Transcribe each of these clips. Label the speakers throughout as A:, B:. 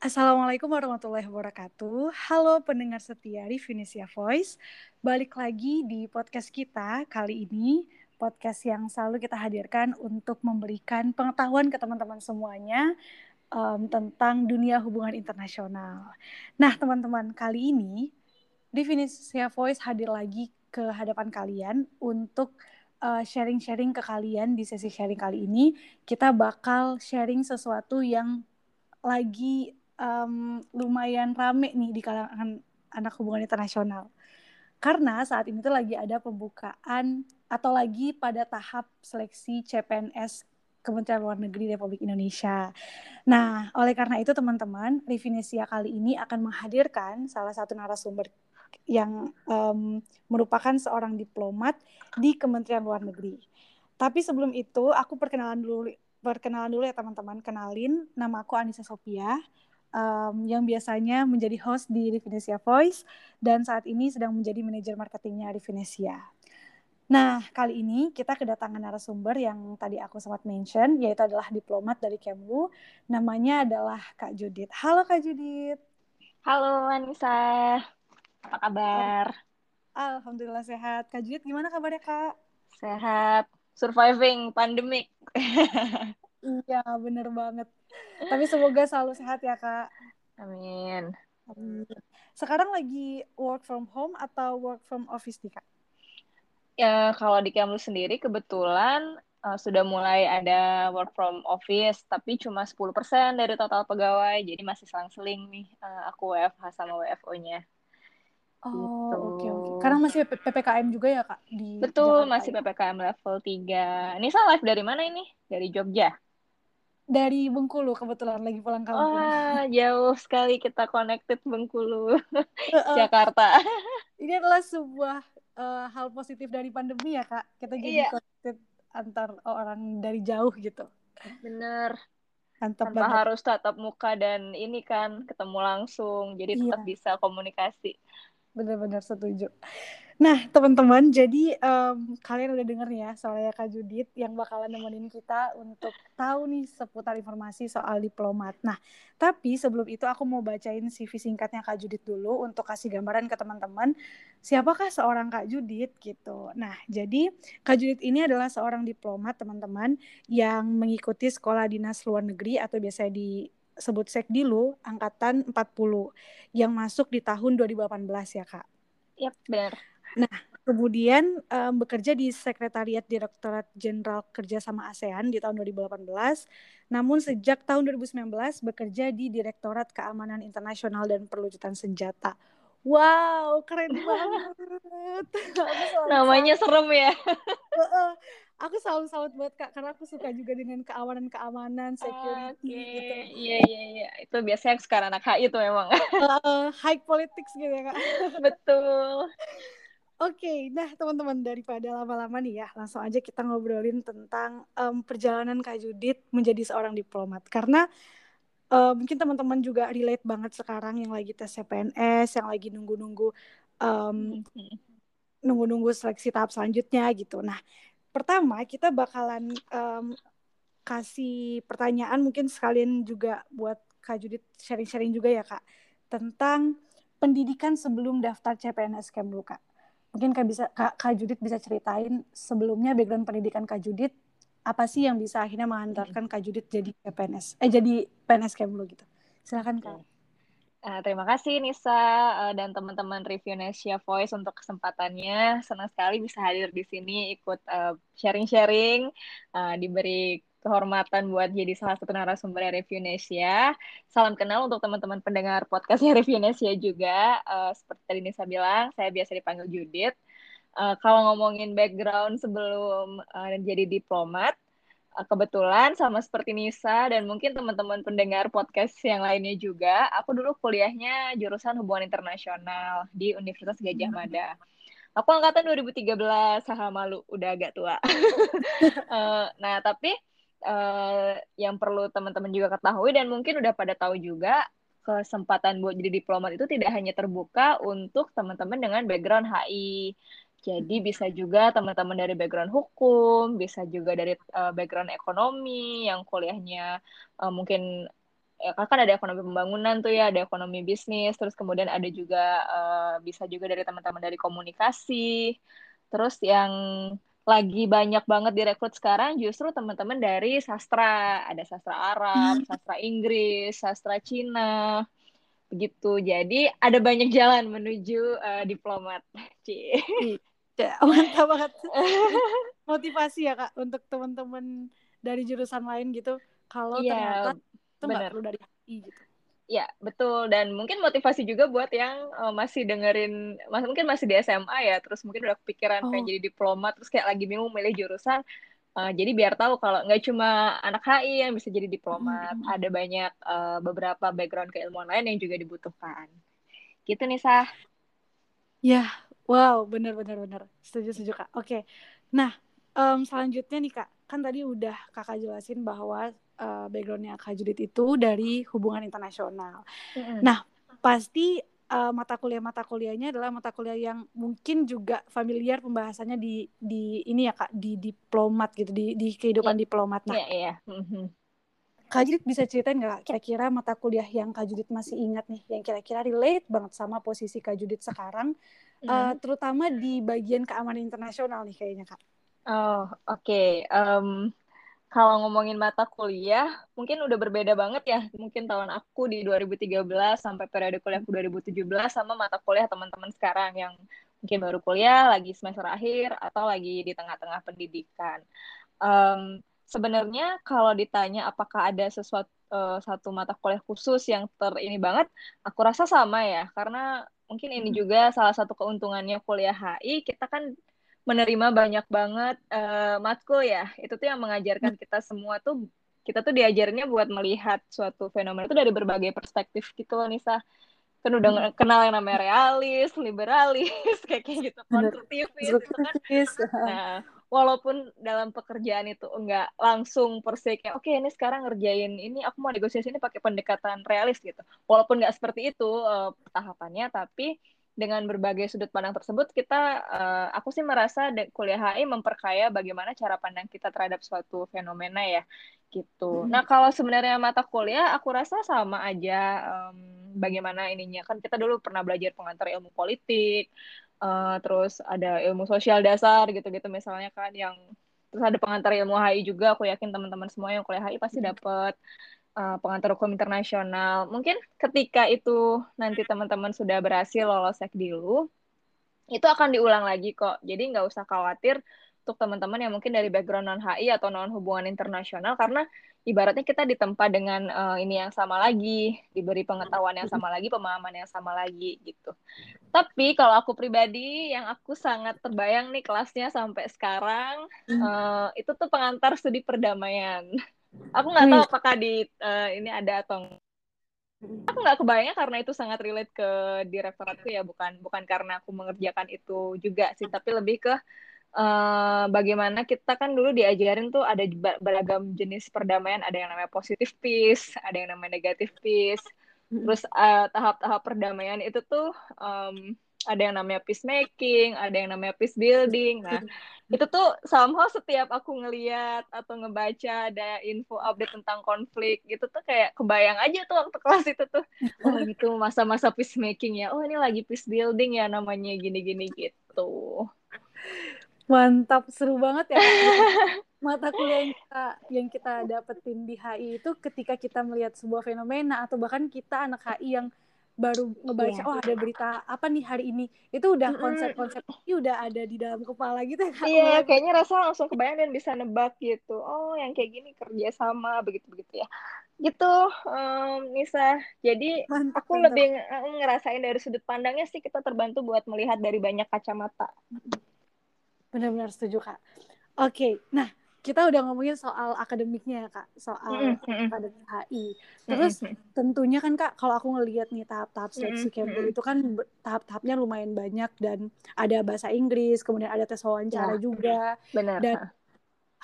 A: Assalamualaikum warahmatullahi wabarakatuh. Halo pendengar setia di Venesia Voice. Balik lagi di podcast kita kali ini. Podcast yang selalu kita hadirkan untuk memberikan pengetahuan ke teman-teman semuanya um, tentang dunia hubungan internasional. Nah, teman-teman, kali ini di Venesia Voice hadir lagi ke hadapan kalian untuk uh, sharing-sharing ke kalian di sesi sharing kali ini. Kita bakal sharing sesuatu yang lagi um, lumayan rame nih di kalangan anak hubungan internasional. Karena saat ini tuh lagi ada pembukaan atau lagi pada tahap seleksi CPNS Kementerian Luar Negeri Republik Indonesia. Nah, oleh karena itu teman-teman, Rivinesia kali ini akan menghadirkan salah satu narasumber yang um, merupakan seorang diplomat di Kementerian Luar Negeri. Tapi sebelum itu, aku perkenalan dulu perkenalan dulu ya teman-teman. Kenalin, nama aku Anissa Sophia um, yang biasanya menjadi host di Rivinesia Voice dan saat ini sedang menjadi manajer marketingnya Rivinesia. Nah, kali ini kita kedatangan narasumber yang tadi aku sempat mention, yaitu adalah diplomat dari Kemlu. Namanya adalah Kak Judit. Halo Kak Judit.
B: Halo Anissa. Apa kabar?
A: Alhamdulillah sehat. Kak Judit, gimana kabarnya Kak?
B: Sehat. Surviving pandemic.
A: iya, bener banget. Tapi semoga selalu sehat ya, Kak.
B: Amin.
A: Sekarang lagi work from home atau work from office nih, Kak?
B: Ya, kalau di Kemlu sendiri kebetulan uh, sudah mulai ada work from office, tapi cuma 10% dari total pegawai, jadi masih selang-seling nih uh, aku WFH sama WFO-nya.
A: Oh, gitu. oke oke. Okay. Karena masih PPKM juga ya, Kak, di
B: Betul, Jakarta masih ya? PPKM level 3. Ini saya live dari mana ini? Dari Jogja?
A: Dari Bengkulu, kebetulan lagi pulang kampung.
B: Wah, jauh sekali kita connected Bengkulu. Jakarta.
A: Ini adalah sebuah uh, hal positif dari pandemi ya, Kak. Kita jadi iya. connected antar orang dari jauh gitu.
B: Bener. Mantap Tanpa banget. harus tatap muka dan ini kan ketemu langsung, jadi tetap iya. bisa komunikasi
A: benar-benar setuju. Nah, teman-teman, jadi um, kalian udah denger ya soalnya Kak Judit yang bakalan nemenin kita untuk tahu nih seputar informasi soal diplomat. Nah, tapi sebelum itu aku mau bacain CV singkatnya Kak Judit dulu untuk kasih gambaran ke teman-teman siapakah seorang Kak Judit gitu. Nah, jadi Kak Judit ini adalah seorang diplomat teman-teman yang mengikuti sekolah dinas luar negeri atau biasa di sebut Sekdilu angkatan 40 yang masuk di tahun 2018 ya Kak.
B: Yap, benar.
A: Nah, kemudian um, bekerja di Sekretariat Direktorat Jenderal Kerjasama ASEAN di tahun 2018. Namun sejak tahun 2019 bekerja di Direktorat Keamanan Internasional dan Perlucutan Senjata. Wow, keren banget.
B: Namanya serem ya
A: aku selalu salut buat kak karena aku suka juga dengan keamanan keamanan security okay. gitu
B: iya iya iya itu biasanya sekarang anak HI itu memang
A: uh, high politics gitu ya kak
B: betul
A: Oke, okay, nah teman-teman daripada lama-lama nih ya, langsung aja kita ngobrolin tentang um, perjalanan Kak Judit menjadi seorang diplomat. Karena uh, mungkin teman-teman juga relate banget sekarang yang lagi tes CPNS, yang lagi nunggu-nunggu um, nunggu-nunggu seleksi tahap selanjutnya gitu. Nah, pertama kita bakalan um, kasih pertanyaan mungkin sekalian juga buat Kak Judit sharing-sharing juga ya Kak tentang pendidikan sebelum daftar CPNS Kemlu Kak. Mungkin Kak bisa Kak, Kak Judit bisa ceritain sebelumnya background pendidikan Kak Judit apa sih yang bisa akhirnya mengantarkan Kak Judit jadi CPNS eh jadi PNS Kemlu gitu. Silakan Kak.
B: Uh, terima kasih Nisa uh, dan teman-teman Review Nesia Voice untuk kesempatannya. Senang sekali bisa hadir di sini ikut uh, sharing-sharing, uh, diberi kehormatan buat jadi salah satu narasumber Review Nesia. Salam kenal untuk teman-teman pendengar podcastnya Review Nesia juga. Uh, seperti tadi Nisa bilang, saya biasa dipanggil Judith. Uh, kalau ngomongin background sebelum uh, jadi diplomat, Eh, kebetulan sama seperti Nisa dan mungkin teman-teman pendengar podcast yang lainnya juga, aku dulu kuliahnya jurusan hubungan internasional di Universitas Gajah hmm. Mada. Aku angkatan 2013, haha malu, udah agak tua. uh, nah, tapi uh, yang perlu teman-teman juga ketahui dan mungkin udah pada tahu juga, kesempatan buat jadi diplomat itu tidak hanya terbuka untuk teman-teman dengan background HI. Jadi bisa juga teman-teman dari background hukum, bisa juga dari uh, background ekonomi yang kuliahnya uh, mungkin ya kan ada ekonomi pembangunan tuh ya, ada ekonomi bisnis, terus kemudian ada juga uh, bisa juga dari teman-teman dari komunikasi. Terus yang lagi banyak banget direkrut sekarang justru teman-teman dari sastra, ada sastra Arab, hmm. sastra Inggris, sastra Cina, begitu. Jadi ada banyak jalan menuju uh, diplomat.
A: Iya, mantap banget. Motivasi ya kak untuk teman-teman dari jurusan lain gitu. Kalau yeah. ternyata itu nggak perlu dari HI gitu
B: Ya, betul. Dan mungkin motivasi juga buat yang uh, masih dengerin, mas mungkin masih di SMA ya, terus mungkin udah kepikiran oh. pengen jadi diplomat, terus kayak lagi bingung milih jurusan. Uh, jadi biar tahu kalau nggak cuma anak HI yang bisa jadi diplomat, hmm. ada banyak uh, beberapa background keilmuan lain yang juga dibutuhkan. Gitu nih, Sah.
A: Ya, wow, bener-bener bener. Setuju, setuju, Kak. Oke. Okay. Nah, um, selanjutnya nih, Kak. Kan tadi udah Kakak jelasin bahwa uh, backgroundnya Kak Judit itu dari hubungan internasional. Mm-hmm. Nah, pasti uh, mata kuliah mata kuliahnya adalah mata kuliah yang mungkin juga familiar pembahasannya di di ini ya Kak di diplomat gitu di di kehidupan yeah. diplomat.
B: Nah, yeah, yeah. Mm-hmm.
A: Kak Judit bisa ceritain nggak kira-kira mata kuliah yang Kak Judit masih ingat nih, yang kira-kira relate banget sama posisi Kak Judit sekarang, mm. uh, terutama di bagian keamanan internasional nih kayaknya Kak.
B: Oh, oke. Okay. Um, kalau ngomongin mata kuliah, mungkin udah berbeda banget ya. Mungkin tahun aku di 2013 sampai periode kuliahku 2017 sama mata kuliah teman-teman sekarang yang mungkin baru kuliah, lagi semester akhir, atau lagi di tengah-tengah pendidikan. Um, Sebenarnya kalau ditanya apakah ada sesuatu uh, satu mata kuliah khusus yang ter ini banget, aku rasa sama ya. Karena mungkin ini hmm. juga salah satu keuntungannya kuliah HI, kita kan menerima banyak banget uh, matkul ya. Itu tuh yang mengajarkan kita semua tuh kita tuh diajarnya buat melihat suatu fenomena itu dari berbagai perspektif gitu loh Nisa. Kan udah hmm. kenal yang namanya realis, liberalis, kayak kayak gitu, konstruktivis gitu kan. Nah, walaupun dalam pekerjaan itu enggak langsung perse kayak oke okay, ini sekarang ngerjain ini aku mau negosiasi ini pakai pendekatan realis gitu. Walaupun nggak seperti itu uh, tahapannya tapi dengan berbagai sudut pandang tersebut kita uh, aku sih merasa kuliah HI memperkaya bagaimana cara pandang kita terhadap suatu fenomena ya gitu. Hmm. Nah kalau sebenarnya mata kuliah aku rasa sama aja um, bagaimana ininya kan kita dulu pernah belajar pengantar ilmu politik, uh, terus ada ilmu sosial dasar gitu-gitu misalnya kan yang terus ada pengantar ilmu HI juga aku yakin teman-teman semua yang kuliah HI pasti dapat uh, pengantar hukum internasional. Mungkin ketika itu nanti teman-teman sudah berhasil lolos dulu, itu akan diulang lagi kok. Jadi nggak usah khawatir untuk teman-teman yang mungkin dari background non HI atau non hubungan internasional karena ibaratnya kita ditempa dengan uh, ini yang sama lagi, diberi pengetahuan yang sama lagi, pemahaman yang sama lagi gitu. Tapi kalau aku pribadi yang aku sangat terbayang nih kelasnya sampai sekarang uh, itu tuh pengantar studi perdamaian. Aku nggak tahu apakah di uh, ini ada atau aku nggak kebayang karena itu sangat relate ke direktoratku ya bukan bukan karena aku mengerjakan itu juga sih tapi lebih ke uh, bagaimana kita kan dulu diajarin tuh ada beragam jenis perdamaian ada yang namanya positif peace ada yang namanya negatif peace. Terus uh, tahap-tahap perdamaian itu tuh um, ada yang namanya peacemaking, ada yang namanya peace building. Nah, itu tuh somehow setiap aku ngeliat atau ngebaca ada info update tentang konflik gitu tuh kayak kebayang aja tuh waktu kelas itu tuh. Oh gitu masa-masa peacemaking ya. Oh ini lagi peace building ya namanya gini-gini gitu.
A: Mantap, seru banget ya. Mata kuliah yang kita, yang kita dapetin di HI itu ketika kita melihat sebuah fenomena atau bahkan kita anak HI yang baru ngebaca yeah. oh ada berita apa nih hari ini? Itu udah konsep-konsep ini udah ada di dalam kepala gitu ya
B: iya yeah, kayaknya rasa langsung kebayang dan bisa nebak gitu. Oh yang kayak gini kerja sama begitu begitu ya. Gitu um, Nisa. Jadi mantap, aku mantap. lebih ngerasain dari sudut pandangnya sih kita terbantu buat melihat dari banyak kacamata.
A: Benar-benar setuju kak. Oke okay. nah kita udah ngomongin soal akademiknya ya kak, soal mm-hmm. akademik HI. Terus mm-hmm. tentunya kan kak, kalau aku ngelihat nih tahap-tahap seleksi mm-hmm. itu kan tahap-tahapnya lumayan banyak dan ada bahasa Inggris, kemudian ada tes wawancara ya. juga.
B: Benar.
A: Dan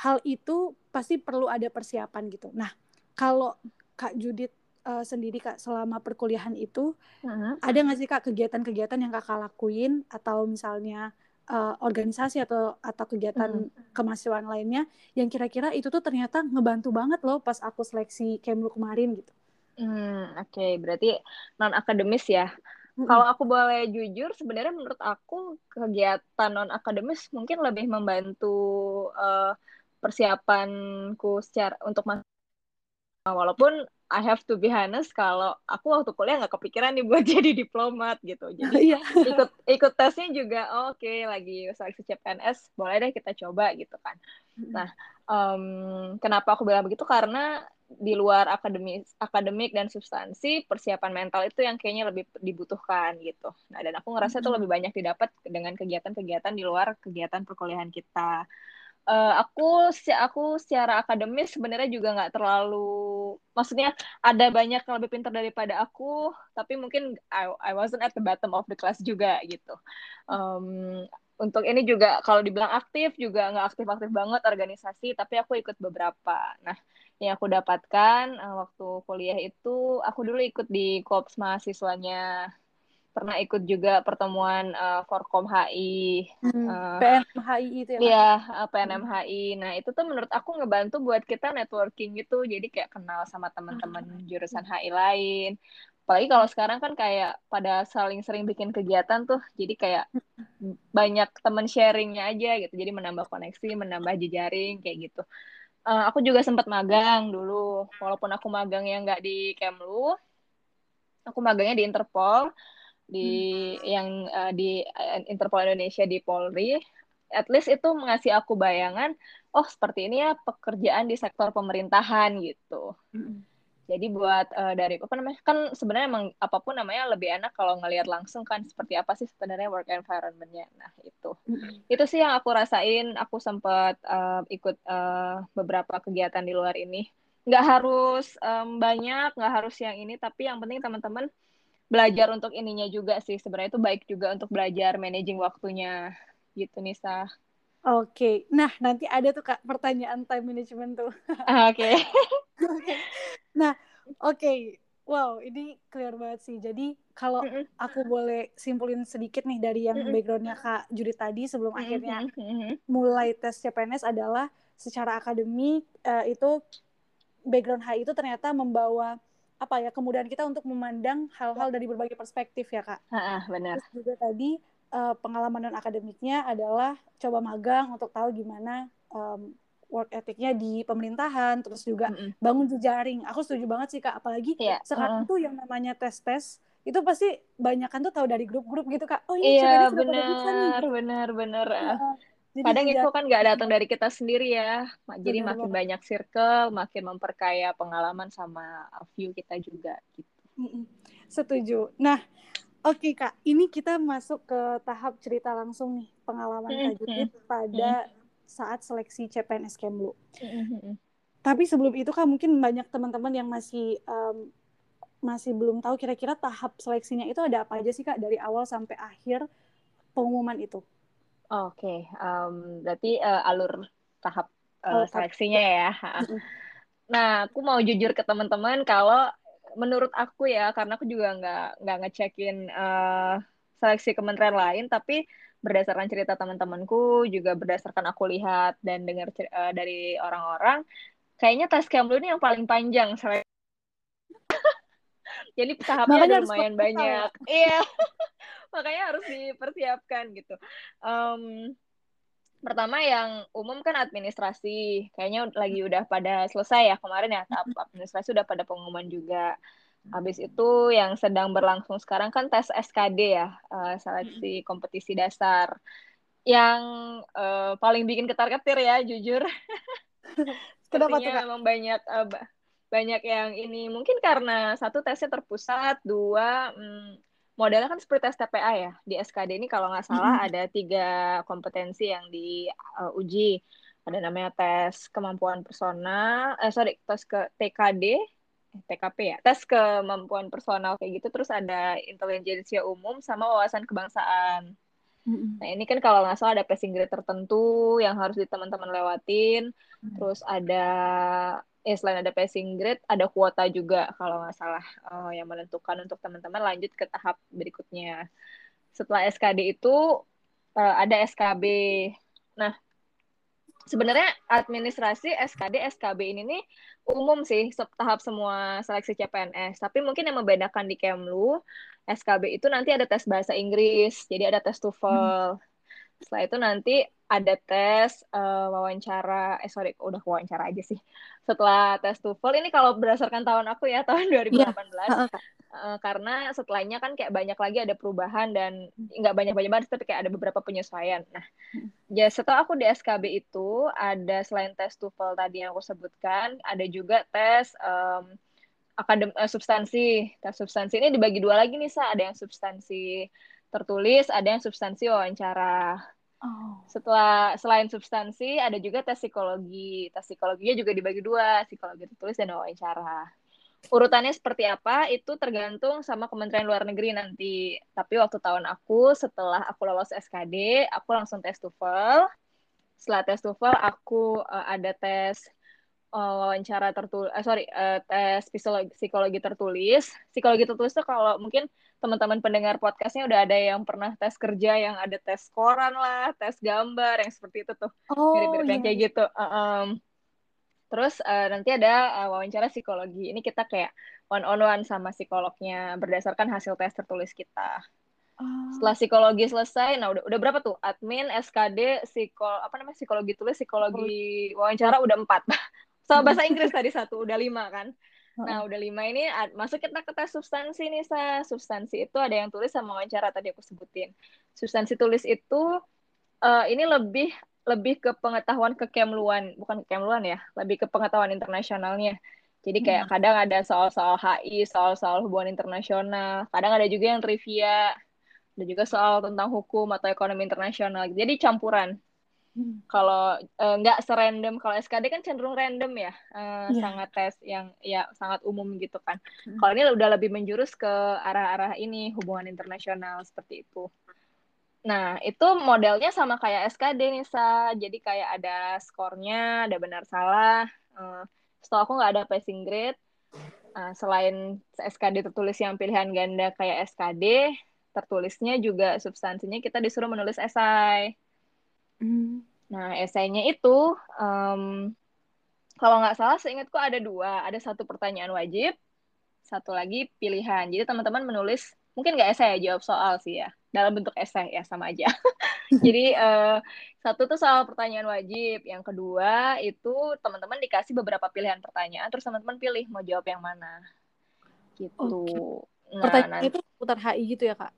A: hal itu pasti perlu ada persiapan gitu. Nah, kalau kak Judit uh, sendiri kak selama perkuliahan itu, uh-huh. ada nggak sih kak kegiatan-kegiatan yang kakak lakuin atau misalnya uh, organisasi atau atau kegiatan hmm. kemahasiswaan lainnya yang kira-kira itu tuh ternyata ngebantu banget loh pas aku seleksi Kemlu kemarin gitu.
B: Hmm, oke, okay. berarti non akademis ya. Mm-mm. Kalau aku boleh jujur, sebenarnya menurut aku kegiatan non akademis mungkin lebih membantu uh, persiapanku secara untuk mas walaupun I have to be honest kalau aku waktu kuliah nggak kepikiran nih buat jadi diplomat gitu. Jadi iya. ikut ikut tesnya juga oh, oke okay, lagi seleksi CPNS boleh deh kita coba gitu kan. Nah um, kenapa aku bilang begitu? Karena di luar akademis akademik dan substansi persiapan mental itu yang kayaknya lebih dibutuhkan gitu. Nah dan aku ngerasa itu lebih banyak didapat dengan kegiatan-kegiatan di luar kegiatan perkuliahan kita uh, aku aku secara akademis sebenarnya juga nggak terlalu maksudnya ada banyak yang lebih pintar daripada aku tapi mungkin I, I wasn't at the bottom of the class juga gitu. Um, untuk ini juga kalau dibilang aktif juga nggak aktif-aktif banget organisasi tapi aku ikut beberapa. Nah yang aku dapatkan uh, waktu kuliah itu aku dulu ikut di korps mahasiswanya pernah ikut juga pertemuan uh, Forkom HI.
A: Hmm, uh, eh, PNMHI itu ya?
B: Iya, uh, PNMHI. Nah, itu tuh menurut aku ngebantu buat kita networking gitu. Jadi kayak kenal sama teman-teman hmm. jurusan HI lain. Apalagi kalau sekarang kan kayak pada saling sering bikin kegiatan tuh. Jadi kayak banyak teman sharingnya aja gitu. Jadi menambah koneksi, menambah jejaring kayak gitu. Uh, aku juga sempat magang dulu. Walaupun aku magangnya nggak di Kemlu, aku magangnya di Interpol di hmm. yang uh, di uh, Interpol Indonesia di Polri at least itu mengasih aku bayangan oh seperti ini ya pekerjaan di sektor pemerintahan gitu hmm. jadi buat uh, dari apa namanya kan sebenarnya emang apa pun namanya lebih enak kalau ngelihat langsung kan seperti apa sih sebenarnya work environmentnya nah itu hmm. itu sih yang aku rasain aku sempat uh, ikut uh, beberapa kegiatan di luar ini nggak harus um, banyak nggak harus yang ini tapi yang penting teman-teman belajar untuk ininya juga sih sebenarnya itu baik juga untuk belajar managing waktunya gitu Nisa.
A: Oke, okay. nah nanti ada tuh kak pertanyaan time management tuh.
B: Ah, oke.
A: okay. Nah, oke, okay. wow ini clear banget sih. Jadi kalau aku boleh simpulin sedikit nih dari yang backgroundnya kak Judith tadi sebelum akhirnya mulai tes CPNS adalah secara akademik uh, itu background HI itu ternyata membawa apa ya kemudahan kita untuk memandang hal-hal dari berbagai perspektif ya kak.
B: Ha, benar.
A: Terus juga tadi uh, pengalaman non akademiknya adalah coba magang untuk tahu gimana um, work ethicnya di pemerintahan, terus juga mm -hmm. bangun jejaring. Aku setuju banget sih kak, apalagi yeah. sekarang uh. tuh yang namanya tes tes itu pasti banyak kan tuh tahu dari grup-grup gitu kak.
B: Oh ini iya, benar, benar, benar, benar. Jadi Kadang itu kan nggak datang dari kita sendiri ya. Jadi Benar makin banyak circle, makin memperkaya pengalaman sama view kita juga gitu.
A: Setuju. Nah, oke okay, Kak, ini kita masuk ke tahap cerita langsung nih pengalaman Kak Judit pada saat seleksi CPNS Kemlu. Tapi sebelum itu Kak mungkin banyak teman-teman yang masih um, masih belum tahu kira-kira tahap seleksinya itu ada apa aja sih Kak dari awal sampai akhir pengumuman itu.
B: Oke, okay. um, berarti uh, alur tahap uh, seleksinya ya. Nah, aku mau jujur ke teman-teman kalau menurut aku ya, karena aku juga nggak nggak ngecekin uh, seleksi kementerian lain, tapi berdasarkan cerita teman-temanku, juga berdasarkan aku lihat dan dengar uh, dari orang-orang, kayaknya tes Kemlu ini yang paling panjang seleksi. Jadi tahapnya lumayan banyak. Iya makanya harus dipersiapkan gitu. Um, pertama yang umum kan administrasi. Kayaknya lagi udah pada selesai ya kemarin ya tahap administrasi udah pada pengumuman juga. Habis itu yang sedang berlangsung sekarang kan tes SKD ya uh, seleksi kompetisi dasar. Yang uh, paling bikin ketar-ketir ya jujur. Kenapa tuh memang banyak uh, banyak yang ini. Mungkin karena satu tesnya terpusat dua hmm, modelnya kan seperti tes TPA ya. Di SKD ini kalau nggak salah mm-hmm. ada tiga kompetensi yang diuji. Uh, ada namanya tes kemampuan personal, eh sorry, tes ke TKD, eh, TKP ya, tes kemampuan personal kayak gitu. Terus ada intelijensia umum sama wawasan kebangsaan. Mm-hmm. Nah ini kan kalau nggak salah ada passing grade tertentu yang harus di teman-teman lewatin. Mm-hmm. Terus ada eh selain ada passing grade ada kuota juga kalau nggak salah uh, yang menentukan untuk teman-teman lanjut ke tahap berikutnya setelah SKD itu uh, ada SKB nah sebenarnya administrasi SKD SKB ini nih umum sih tahap semua seleksi CPNS tapi mungkin yang membedakan di Kemlu SKB itu nanti ada tes bahasa Inggris jadi ada tes TOEFL hmm. setelah itu nanti ada tes uh, wawancara eh sorry udah wawancara aja sih. Setelah tes TOEFL ini kalau berdasarkan tahun aku ya tahun 2018 yeah. uh, uh, karena setelahnya kan kayak banyak lagi ada perubahan dan nggak banyak banyak banget tapi kayak ada beberapa penyesuaian. Nah ya setelah aku di SKB itu ada selain tes TOEFL tadi yang aku sebutkan ada juga tes um, akadem uh, substansi. Tes substansi ini dibagi dua lagi nih sa. Ada yang substansi tertulis ada yang substansi wawancara Oh. Setelah selain substansi ada juga tes psikologi. Tes psikologinya juga dibagi dua, psikologi tertulis dan wawancara. Urutannya seperti apa itu tergantung sama Kementerian Luar Negeri nanti. Tapi waktu tahun aku setelah aku lolos SKD, aku langsung tes TOEFL. Setelah tes TOEFL aku uh, ada tes wawancara tertulis, uh, sorry, uh, tes psikologi, psikologi tertulis. Psikologi tertulis itu kalau mungkin teman-teman pendengar podcastnya udah ada yang pernah tes kerja yang ada tes koran lah, tes gambar yang seperti itu tuh,
A: oh,
B: mirip-mirip yang iya. kayak gitu. Uh, um, terus uh, nanti ada uh, wawancara psikologi. Ini kita kayak one on one sama psikolognya berdasarkan hasil tes tertulis kita. Oh. Setelah psikologi selesai, nah udah udah berapa tuh? Admin, SKD, psikol apa namanya psikologi tulis, psikologi wawancara udah empat. Sama bahasa Inggris tadi satu, udah lima kan? Nah, udah lima ini masuk kita ke tes substansi nih, Sa. Substansi itu ada yang tulis sama wawancara tadi aku sebutin. Substansi tulis itu uh, ini lebih lebih ke pengetahuan kekemluan, bukan kekemluan ya, lebih ke pengetahuan internasionalnya. Jadi kayak hmm. kadang ada soal-soal HI, soal-soal hubungan internasional, kadang ada juga yang trivia, ada juga soal tentang hukum atau ekonomi internasional. Jadi campuran. Hmm. Kalau uh, nggak serandom, kalau SKD kan cenderung random ya, uh, yeah. sangat tes yang ya sangat umum gitu kan. Hmm. Kalau ini udah lebih menjurus ke arah-arah ini hubungan internasional seperti itu. Nah itu modelnya sama kayak SKD nih sa, jadi kayak ada skornya, ada benar salah. Uh, setelah aku nggak ada passing grade. Uh, selain SKD tertulis yang pilihan ganda kayak SKD, tertulisnya juga substansinya kita disuruh menulis esai. Hmm. Nah, esainya itu, um, kalau nggak salah, seingatku ada dua. Ada satu pertanyaan wajib, satu lagi pilihan. Jadi teman-teman menulis, mungkin nggak esai ya, jawab soal sih ya. Dalam bentuk esai ya, sama aja. Jadi uh, satu tuh soal pertanyaan wajib, yang kedua itu teman-teman dikasih beberapa pilihan pertanyaan, terus teman-teman pilih mau jawab yang mana. Gitu. Okay.
A: Nah, pertanyaan nanti... itu putar HI gitu ya kak?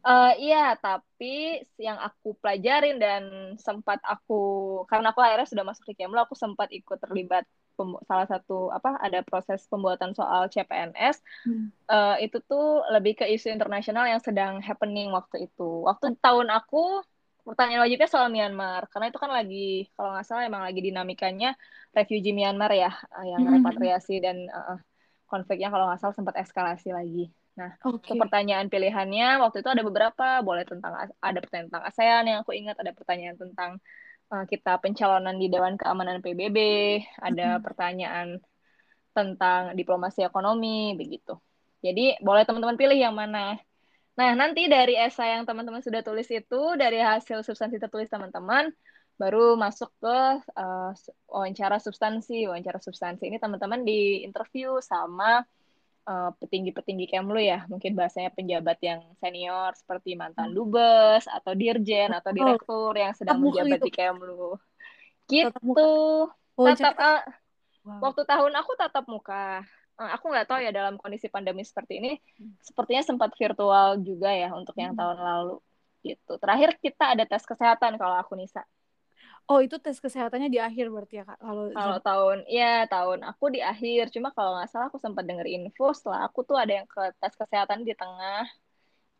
B: Uh, iya, tapi yang aku pelajarin dan sempat aku karena aku akhirnya sudah masuk di Kemlu, aku sempat ikut terlibat salah satu apa ada proses pembuatan soal CPNS. Hmm. Uh, itu tuh lebih ke isu internasional yang sedang happening waktu itu. Waktu tahun aku pertanyaan wajibnya soal Myanmar karena itu kan lagi kalau nggak salah emang lagi dinamikanya refugee Myanmar ya yang hmm. repatriasi dan uh, konfliknya kalau nggak salah sempat eskalasi lagi. Nah, okay. pertanyaan pilihannya waktu itu ada beberapa, boleh tentang ada pertanyaan tentang ASEAN yang aku ingat, ada pertanyaan tentang uh, kita pencalonan di Dewan Keamanan PBB, ada mm -hmm. pertanyaan tentang diplomasi ekonomi begitu. Jadi boleh teman-teman pilih yang mana. Nah, nanti dari esai yang teman-teman sudah tulis itu, dari hasil substansi tertulis teman-teman, baru masuk ke uh, wawancara substansi. Wawancara substansi ini teman-teman di interview sama Eh, petinggi-petinggi Kemlu ya, mungkin bahasanya penjabat yang senior seperti mantan hmm. dubes atau dirjen atau direktur yang sedang menjabat di Kemlu. Gitu. Oh, tatap uh, wow. waktu tahun aku tatap muka. Uh, aku nggak tahu ya dalam kondisi pandemi seperti ini, hmm. sepertinya sempat virtual juga ya untuk yang hmm. tahun lalu. Gitu. Terakhir kita ada tes kesehatan kalau aku Nisa.
A: Oh itu tes kesehatannya di akhir berarti ya kak?
B: Kalau kalau tahun, ya tahun aku di akhir. Cuma kalau nggak salah aku sempat denger info setelah aku tuh ada yang ke tes kesehatan di tengah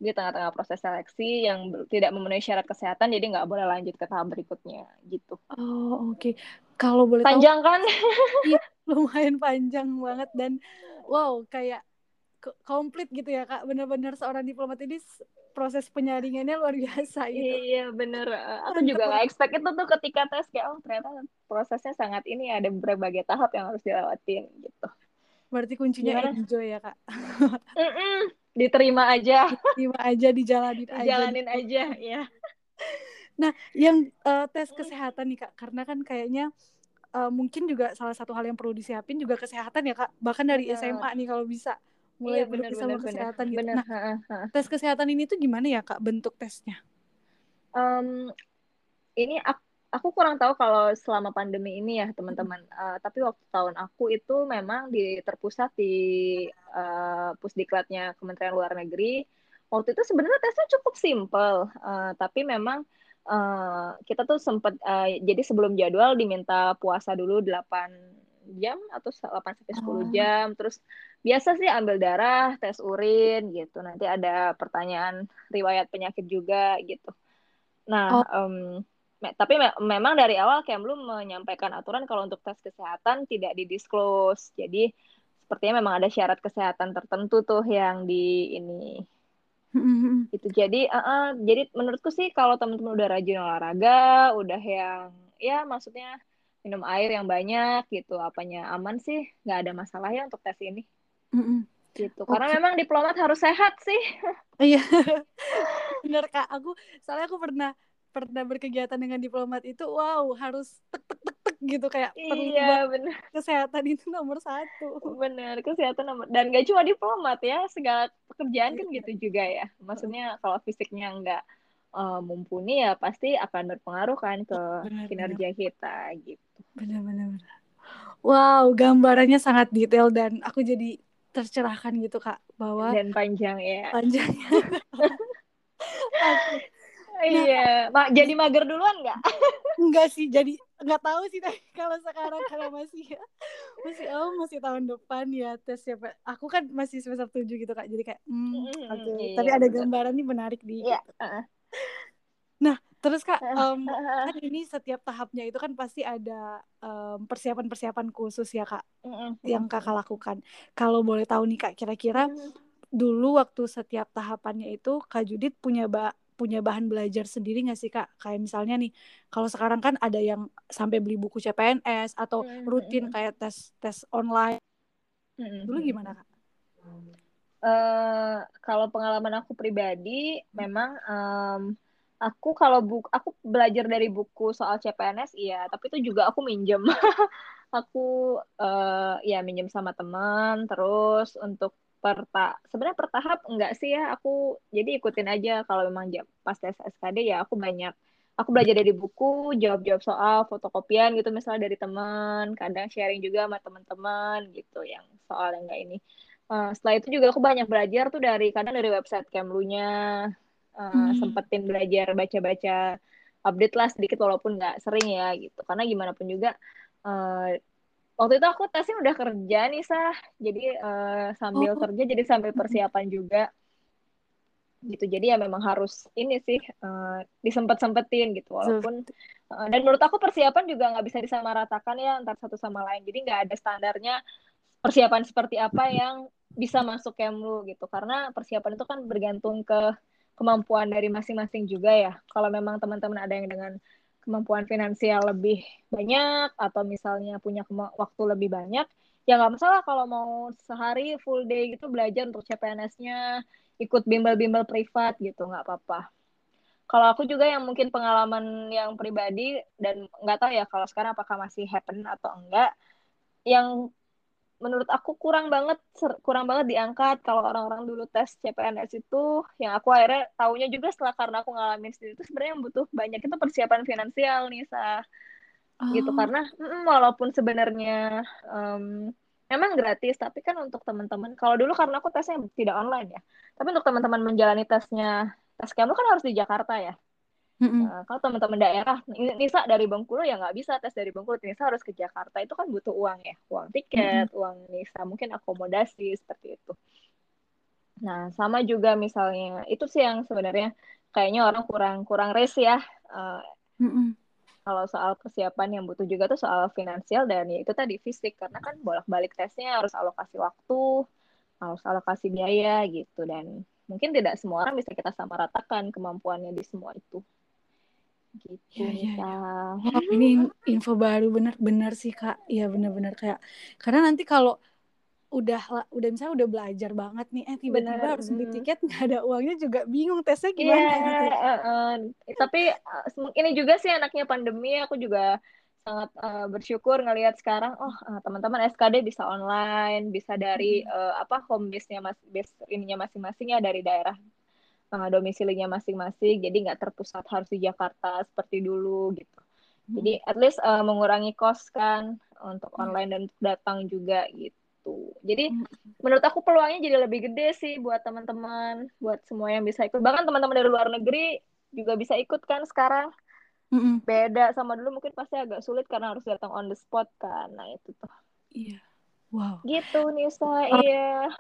B: di tengah-tengah proses seleksi yang tidak memenuhi syarat kesehatan jadi nggak boleh lanjut ke tahap berikutnya gitu.
A: Oh oke. Okay. Kalau boleh
B: panjang tahu, kan?
A: iya lumayan panjang banget dan wow kayak komplit gitu ya kak. Bener-bener seorang diplomat ini proses penyaringannya luar biasa gitu.
B: Iya bener. Aku juga nggak expect itu tuh ketika tes kayak oh ternyata prosesnya sangat ini ada berbagai tahap yang harus dilewatin gitu.
A: Berarti kuncinya Gimana? enjoy ya kak.
B: Mm -mm. Diterima aja.
A: Diterima aja, dijalanin
B: aja. Dijalanin aja, ya.
A: Nah, yang uh, tes kesehatan nih kak, karena kan kayaknya uh, mungkin juga salah satu hal yang perlu disiapin juga kesehatan ya kak. Bahkan dari. SMA nih kalau bisa mulai iya, bener, sama bener, kesehatan bener. gitu. Bener. Nah, ha, ha. tes kesehatan ini tuh gimana ya kak bentuk tesnya?
B: Um, ini aku aku kurang tahu kalau selama pandemi ini ya teman-teman. Uh, tapi waktu tahun aku itu memang di terpusat di uh, pusdiklatnya Kementerian Luar Negeri. Waktu itu sebenarnya tesnya cukup simpel, uh, tapi memang uh, kita tuh sempat uh, jadi sebelum jadwal diminta puasa dulu 8 jam atau 8 sampai 10 oh. jam. Terus biasa sih ambil darah, tes urin gitu. Nanti ada pertanyaan riwayat penyakit juga gitu. Nah, oh. um, tapi me memang dari awal Kemlu menyampaikan aturan kalau untuk tes kesehatan tidak didisclose. Jadi sepertinya memang ada syarat kesehatan tertentu tuh yang di ini. Mm-hmm. itu jadi uh, uh, jadi menurutku sih kalau teman-teman udah rajin olahraga, udah yang ya maksudnya minum air yang banyak gitu, apanya aman sih, nggak ada masalah ya untuk tes ini. Mm-hmm. Gitu. Karena memang diplomat harus sehat sih.
A: Iya. Bener Kak, aku soalnya aku pernah pernah berkegiatan dengan diplomat itu wow harus tek tek tek tek gitu kayak
B: iya benar
A: kesehatan itu nomor satu
B: benar kesehatan nomor dan gak cuma diplomat ya segala pekerjaan kan gitu juga ya maksudnya kalau fisiknya nggak uh, mumpuni ya pasti akan berpengaruh kan ke bener, kinerja bener. kita gitu
A: benar-benar wow gambarannya sangat detail dan aku jadi tercerahkan gitu kak bahwa
B: dan panjang ya
A: panjangnya
B: iya, Ma jadi mager duluan nggak?
A: Enggak sih, jadi nggak tahu sih tapi kalau sekarang karena masih ya, masih oh masih tahun depan ya tes ya Aku kan masih semester tujuh gitu kak, jadi kayak hmm, oke. Okay. Iya, tapi ada gambaran nih menarik di. Iya. Gitu. Nah, terus kak, um, kan ini setiap tahapnya itu kan pasti ada um, persiapan-persiapan khusus ya kak, yang kakak lakukan. Kalau boleh tahu nih kak, kira-kira dulu waktu setiap tahapannya itu kak Judit punya ba punya bahan belajar sendiri nggak sih kak? Kayak misalnya nih, kalau sekarang kan ada yang sampai beli buku CPNS atau rutin kayak tes tes online. Dulu gimana kak?
B: Uh, kalau pengalaman aku pribadi, memang um, aku kalau buku aku belajar dari buku soal CPNS iya, tapi itu juga aku minjem. aku uh, ya minjem sama teman, terus untuk perta sebenarnya pertahap enggak sih ya. Aku jadi ikutin aja. Kalau memang pas tes SKD ya aku banyak aku belajar dari buku jawab-jawab soal fotokopian gitu misalnya dari teman. Kadang sharing juga sama teman-teman gitu yang soal yang enggak ini uh, setelah itu juga aku banyak belajar tuh dari kadang dari website Kemlunya uh, hmm. sempetin belajar baca-baca update lah sedikit walaupun nggak sering ya gitu. Karena gimana pun juga uh, waktu itu aku tesnya udah kerja nih sah. Jadi uh, sambil oh. kerja jadi sambil persiapan juga. Gitu. Jadi ya memang harus ini sih uh, disempet-sempetin gitu. Walaupun uh, dan menurut aku persiapan juga nggak bisa disamaratakan ya antar satu sama lain. Jadi nggak ada standarnya persiapan seperti apa yang bisa masuk Kemlu gitu. Karena persiapan itu kan bergantung ke kemampuan dari masing-masing juga ya. Kalau memang teman-teman ada yang dengan kemampuan finansial lebih banyak atau misalnya punya waktu lebih banyak ya nggak masalah kalau mau sehari full day gitu belajar untuk CPNS-nya ikut bimbel-bimbel privat gitu nggak apa-apa. Kalau aku juga yang mungkin pengalaman yang pribadi dan nggak tahu ya kalau sekarang apakah masih happen atau enggak yang menurut aku kurang banget kurang banget diangkat. Kalau orang-orang dulu tes CPNS itu yang aku akhirnya taunya juga setelah karena aku ngalamin sendiri itu sebenarnya yang butuh banyak itu persiapan finansial nih sa oh. gitu karena mm, walaupun sebenarnya um, memang gratis tapi kan untuk teman-teman kalau dulu karena aku tesnya tidak online ya tapi untuk teman-teman menjalani tesnya tes kamu kan harus di Jakarta ya Mm-hmm. Nah, kalau teman-teman daerah, Nisa dari Bengkulu ya nggak bisa tes dari Bengkulu, Nisa harus ke Jakarta. Itu kan butuh uang ya, uang tiket, mm-hmm. uang Nisa, mungkin akomodasi seperti itu. Nah, sama juga misalnya itu sih yang sebenarnya kayaknya orang kurang kurang res ya. Uh, mm-hmm. Kalau soal persiapan yang butuh juga tuh soal finansial dan ya itu tadi fisik karena kan bolak-balik tesnya harus alokasi waktu, harus alokasi biaya gitu dan mungkin tidak semua orang bisa kita sama ratakan kemampuannya di semua itu gitu ya, ya, ya.
A: Ini info baru benar-benar sih kak ya benar-benar kayak karena nanti kalau udah udah misalnya udah belajar banget nih eh tiba-tiba harus beli
B: Hmm.
A: tiket nggak ada uangnya juga bingung tesnya
B: Iya,
A: gimana gitu
B: eh, eh. tapi eh, ini juga sih anaknya pandemi aku juga sangat eh, bersyukur ngelihat sekarang oh eh, teman-teman SKD bisa online, bisa dari eh, apa home base-nya mas base ininya masing-masing ya dari daerah eh, domisilinya masing-masing, jadi nggak terpusat harus di Jakarta seperti dulu gitu. Jadi
A: Hmm.
B: at least eh, mengurangi cost kan untuk
A: Iya.
B: online dan untuk datang juga gitu. Jadi
A: Hmm.
B: menurut aku peluangnya jadi lebih gede sih buat teman-teman, buat semua yang bisa ikut. Bahkan teman-teman dari luar negeri juga bisa ikut kan sekarang.
A: Mm-mm.
B: Beda sama dulu mungkin pasti agak sulit karena harus datang on the spot kan. Nah itu tuh.
A: Iya. Wow.
B: Gitu Nisa,
A: Oh.
B: iya.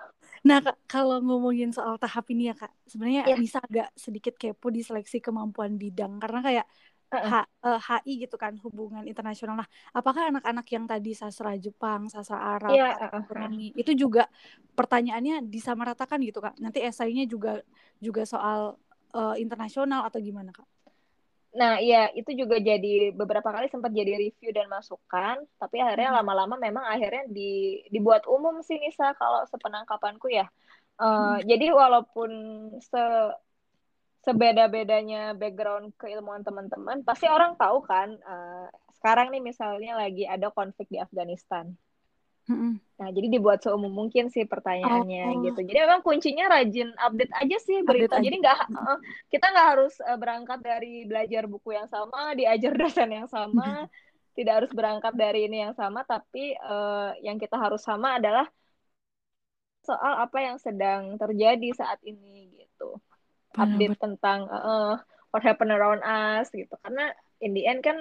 A: Nah, Kak, kalau ngomongin soal tahap ini ya, Kak, sebenarnya
B: Iya.
A: Nisa agak sedikit kepo di seleksi kemampuan bidang karena kayak
B: Uh-uh.
A: H, eh, HI gitu kan, hubungan internasional. Nah, apakah anak-anak yang tadi sastra Jepang, sastra Arab,
B: Iya,
A: atau
B: uh-uh.
A: itu juga pertanyaannya disamaratakan gitu, Kak? Nanti esainya juga juga soal eh, internasional atau gimana, Kak?
B: Nah, iya, itu juga jadi beberapa kali sempat jadi review dan masukan, tapi akhirnya
A: Hmm.
B: lama-lama memang akhirnya di, dibuat umum sih Nisa kalau sepenangkapanku ya. Eh,
A: Hmm.
B: Jadi walaupun se sebeda-bedanya background keilmuan teman-teman, pasti orang tahu kan. eh, sekarang nih misalnya lagi ada konflik di Afghanistan.
A: Mm-mm.
B: Nah, jadi dibuat seumum mungkin sih pertanyaannya
A: Oh.
B: gitu. Jadi memang kuncinya rajin update aja sih berita.
A: Update
B: Jadi nggak eh, kita nggak harus eh, berangkat dari belajar buku yang sama, diajar dosen yang sama, tidak harus berangkat dari ini yang sama, tapi eh, yang kita harus sama adalah soal apa yang sedang terjadi saat ini gitu. Update
A: Benar-benar.
B: tentang eh, what happened around us gitu. Karena in the end kan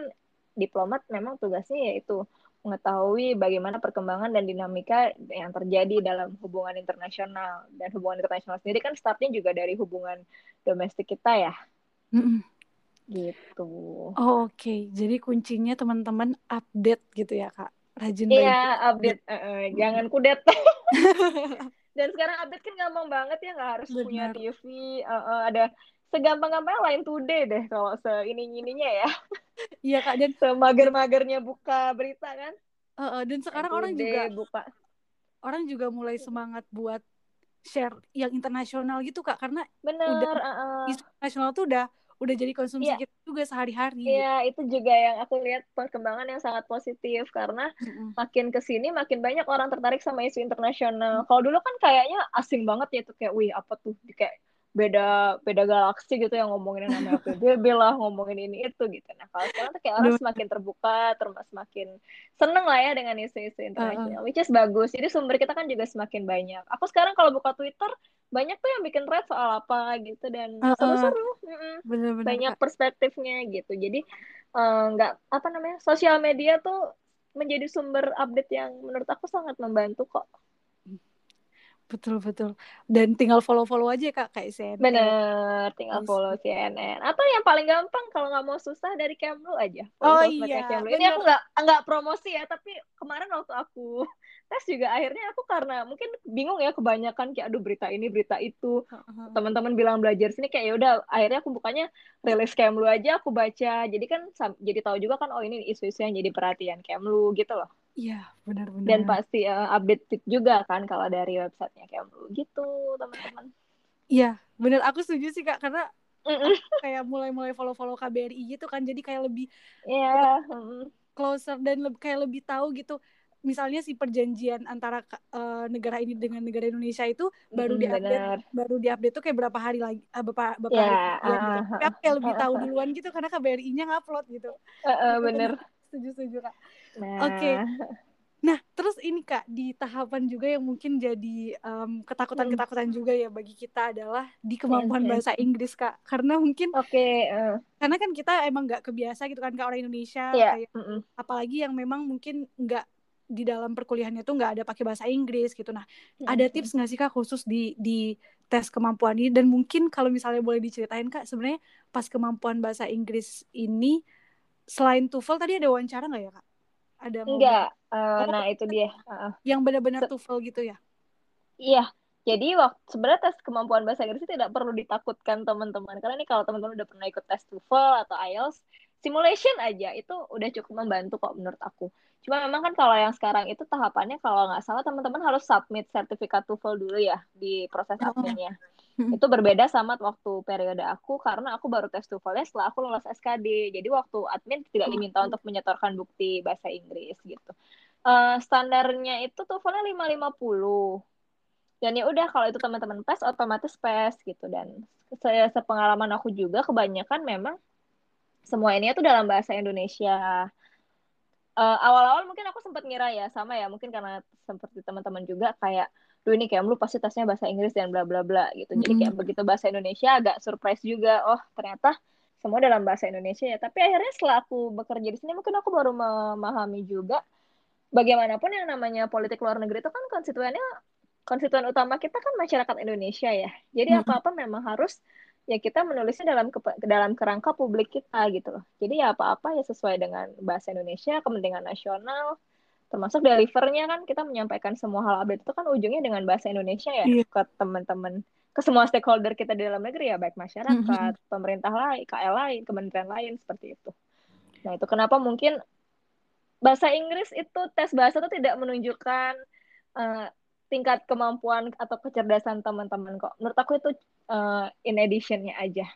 B: diplomat memang tugasnya yaitu mengetahui bagaimana perkembangan dan dinamika yang terjadi dalam hubungan internasional dan hubungan internasional sendiri kan startnya juga dari hubungan domestik kita ya
A: Mm-mm.
B: gitu.
A: Oh, Oke, jadi kuncinya teman-teman update gitu ya, Kak. Rajin
B: Iya
A: rajin
B: update, eh, eh, jangan kudet. dan sekarang update kan gampang banget ya nggak harus punya
A: Benar.
B: TV, eh, eh, ada segampang-gampangnya lain today deh kalau se ini ininya ya,
A: Iya, Kak. Dan
B: semager-magernya buka berita kan.
A: eh, eh, dan sekarang orang juga
B: today buka.
A: orang juga mulai semangat buat share yang internasional gitu, Kak, karena
B: Bener,
A: udah
B: eh.
A: isu internasional tuh udah udah jadi konsumsi
B: Iya.
A: kita juga sehari-hari.
B: Iya, itu juga yang aku lihat perkembangan yang sangat positif karena
A: Mm-mm.
B: makin ke sini makin banyak orang tertarik sama isu internasional. Kalau dulu kan kayaknya asing banget ya itu kayak, wih apa tuh kayak beda beda galaksi gitu yang ngomongin yang namanya PBB lah, ngomongin ini itu gitu. Nah kalau sekarang tuh kayak orang
A: Bener.
B: semakin terbuka, terus semakin seneng lah ya dengan isu-isu internasional, which is bagus. Jadi sumber kita kan juga semakin banyak. Aku sekarang kalau buka Twitter banyak tuh yang bikin thread soal apa gitu dan
A: Uh-uh.
B: seru-seru. Mm-mm
A: Bener-bener,
B: banyak perspektifnya gitu. Jadi eh, nggak apa namanya sosial media tuh menjadi sumber update yang menurut aku sangat membantu kok.
A: Betul betul. Dan tinggal follow-follow aja Kak kayak CNN.
B: Bener, tinggal follow CNN. Atau yang paling gampang kalau nggak mau susah dari Kemlu aja.
A: Oh
B: Follow sosmednya
A: iya,
B: Kemlu. Ini aku nggak nggak promosi ya, tapi kemarin waktu aku tes juga akhirnya aku karena mungkin bingung ya kebanyakan kayak aduh berita ini berita itu.
A: Heeh.
B: Teman-teman bilang belajar sini kayak ya udah akhirnya aku bukanya rilis Kemlu aja aku baca. Jadi kan jadi tahu juga kan oh ini isu-isu yang jadi perhatian Kemlu gitu loh.
A: Iya, benar-benar.
B: Dan pasti eh, update juga kan kalau dari websitenya Kemlu gitu teman-teman.
A: Iya, benar aku setuju sih Kak karena kayak mulai-mulai follow-follow KBRI gitu kan jadi kayak lebih
B: mm-mm.
A: closer dan lebih kayak lebih tahu gitu misalnya si perjanjian antara eh, negara ini dengan negara Indonesia itu baru
B: Mm-mm,
A: diupdate baru diupdate tuh kayak berapa hari lagi eh, beberapa, beberapa
B: Ya,
A: hari kemudian gitu.
B: ah,
A: aku kayak lebih tahu duluan gitu karena KBRI-nya ngupload gitu.
B: Eh,
A: Gitu,
B: bener.
A: Setuju setuju Kak.
B: Nah,
A: Oke. Nah, terus ini Kak, di tahapan juga yang mungkin jadi em, ketakutan-ketakutan juga ya bagi kita adalah di kemampuan
B: Mm-mm.
A: bahasa Inggris Kak. Karena mungkin
B: oke. eh,
A: karena kan kita emang nggak kebiasa gitu kan Kak orang Indonesia
B: Iya.
A: kayak
B: mm-mm.
A: apalagi yang memang mungkin nggak di dalam perkuliahannya tuh nggak ada pakai bahasa Inggris gitu. Nah, ada
B: Mm-mm.
A: tips nggak sih Kak khusus di di tes kemampuan ini dan mungkin kalau misalnya boleh diceritain Kak sebenarnya pas kemampuan bahasa Inggris ini selain TOEFL tadi ada wawancara nggak ya Kak? Ada
B: Enggak. eh,
A: Oh.
B: nah, itu dia. Heeh.
A: yang benar-benar TOEFL gitu ya?
B: Iya. Jadi waktu sebenarnya tes kemampuan bahasa Inggris itu tidak perlu ditakutkan teman-teman. Karena ini kalau teman-teman udah pernah ikut tes TOEFL atau IELTS, simulation aja itu udah cukup membantu kok menurut aku. Cuma memang kan kalau yang sekarang itu tahapannya kalau nggak salah teman-teman harus submit sertifikat TOEFL dulu ya di proses oh. Hmm. Itu berbeda sama waktu periode aku karena aku baru tes TOEFL-nya setelah aku lulus SKD. Jadi waktu admin tidak diminta untuk menyetorkan bukti bahasa Inggris gitu. Uh, standarnya itu TOEFL-nya 550 dan ya udah kalau itu teman-teman PES otomatis PES gitu dan saya sepengalaman aku juga kebanyakan memang semua ini tuh dalam bahasa Indonesia uh, awal-awal mungkin aku sempat ngira ya sama ya mungkin karena seperti teman-teman juga kayak duh ini kayak lu pasti tesnya bahasa Inggris dan bla bla bla gitu jadi kayak begitu bahasa Indonesia agak surprise juga oh ternyata semua dalam bahasa Indonesia ya tapi akhirnya setelah aku bekerja di sini mungkin aku baru memahami juga bagaimanapun yang namanya politik luar negeri itu kan konstituennya konstituen utama kita kan masyarakat Indonesia ya. Jadi hmm. apa-apa memang harus ya kita menulisnya dalam ke, dalam kerangka publik kita gitu loh. Jadi ya apa-apa ya sesuai dengan bahasa Indonesia, kepentingan nasional, termasuk delivernya kan kita menyampaikan semua hal update itu kan ujungnya dengan bahasa Indonesia ya yeah. ke teman-teman ke semua stakeholder kita di dalam negeri ya baik masyarakat, mm -hmm. pemerintah lain, KL lain, kementerian lain seperti itu. Nah itu kenapa mungkin bahasa Inggris itu tes bahasa itu tidak menunjukkan uh, tingkat kemampuan atau kecerdasan teman-teman kok. Menurut aku itu uh, in additionnya aja.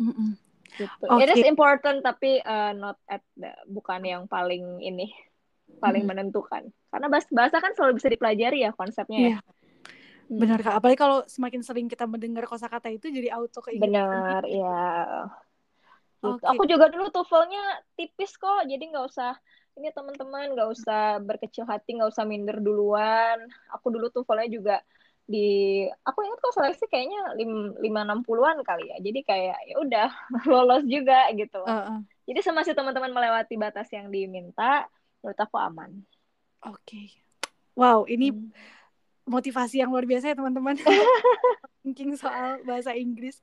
B: Mm-hmm. Gitu. Okay. It is important tapi uh, not at the, bukan yang paling ini paling mm. menentukan. Karena bahasa, bahasa kan selalu bisa dipelajari ya konsepnya ya.
A: Hmm. Benar kak. Apalagi kalau semakin sering kita mendengar kosakata itu jadi auto keingetan.
B: Benar, ya. Gitu. Okay. Aku juga dulu TOEFL-nya tipis kok, jadi nggak usah ini teman-teman nggak usah berkecil hati nggak usah minder duluan aku dulu tuh follow juga di aku ingat kok seleksi kayaknya lima enam puluhan kali ya jadi kayak ya udah lolos juga gitu uh -uh. jadi semasa teman-teman melewati batas yang diminta menurut aku aman.
A: Oke. Okay. wow ini hmm. motivasi yang luar biasa ya teman-teman. Thinking soal bahasa Inggris.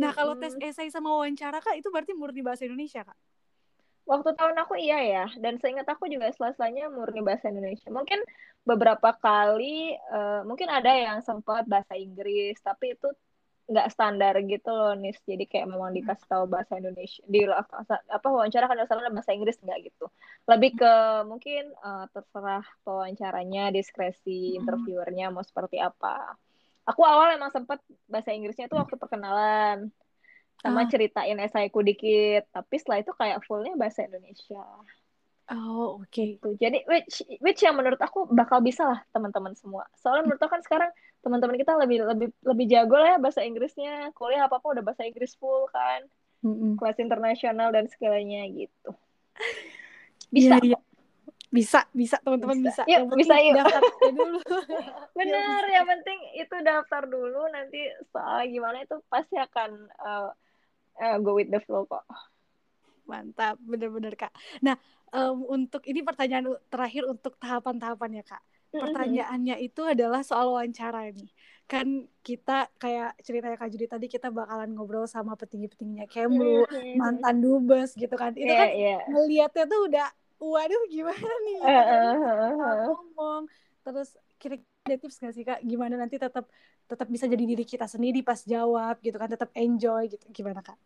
A: Nah kalau tes esai sama wawancara kak itu berarti murni bahasa Indonesia kak?
B: Waktu tahun aku iya ya dan seingat aku juga selasanya murni bahasa Indonesia. Mungkin beberapa kali uh, mungkin ada yang sempat bahasa Inggris tapi itu nggak standar gitu loh nis. Jadi kayak memang dikasih tahu bahasa Indonesia di apa wawancara kan dasarnya bahasa Inggris nggak gitu. Lebih ke mungkin uh, terserah wawancaranya diskresi hmm. interviewernya mau seperti apa. Aku awal emang sempat bahasa Inggrisnya itu waktu perkenalan sama oh. ceritain esaiku dikit. Tapi setelah itu kayak fullnya bahasa Indonesia.
A: Oh oke. Okay.
B: Tuh, jadi which which yang menurut aku bakal bisa lah teman-teman semua. Soalnya menurut aku kan sekarang teman-teman kita lebih lebih lebih jago lah ya bahasa Inggrisnya kuliah apa apa udah bahasa Inggris full kan mm-hmm. kelas internasional dan segalanya gitu
A: bisa yeah, yeah. bisa bisa teman-teman bisa,
B: bisa. Yuk, bisa yuk daftar dulu benar yang penting itu daftar dulu nanti soal gimana itu pasti akan uh, uh, go with the flow kok.
A: Mantap, bener-bener kak. Nah, um, untuk ini pertanyaan terakhir untuk tahapan-tahapannya kak. Pertanyaannya itu adalah soal wawancara ini. Kan kita kayak ceritanya Kak Judi tadi kita bakalan ngobrol sama petinggi-petingginya Kemlu, mantan dubes gitu kan. Itu yeah, kan yeah. ngeliatnya tuh udah waduh gimana nih uh, uh, uh, uh. ngomong terus kira-kira tips gak sih kak gimana nanti tetap tetap bisa jadi diri kita sendiri pas jawab gitu kan tetap enjoy gitu gimana kak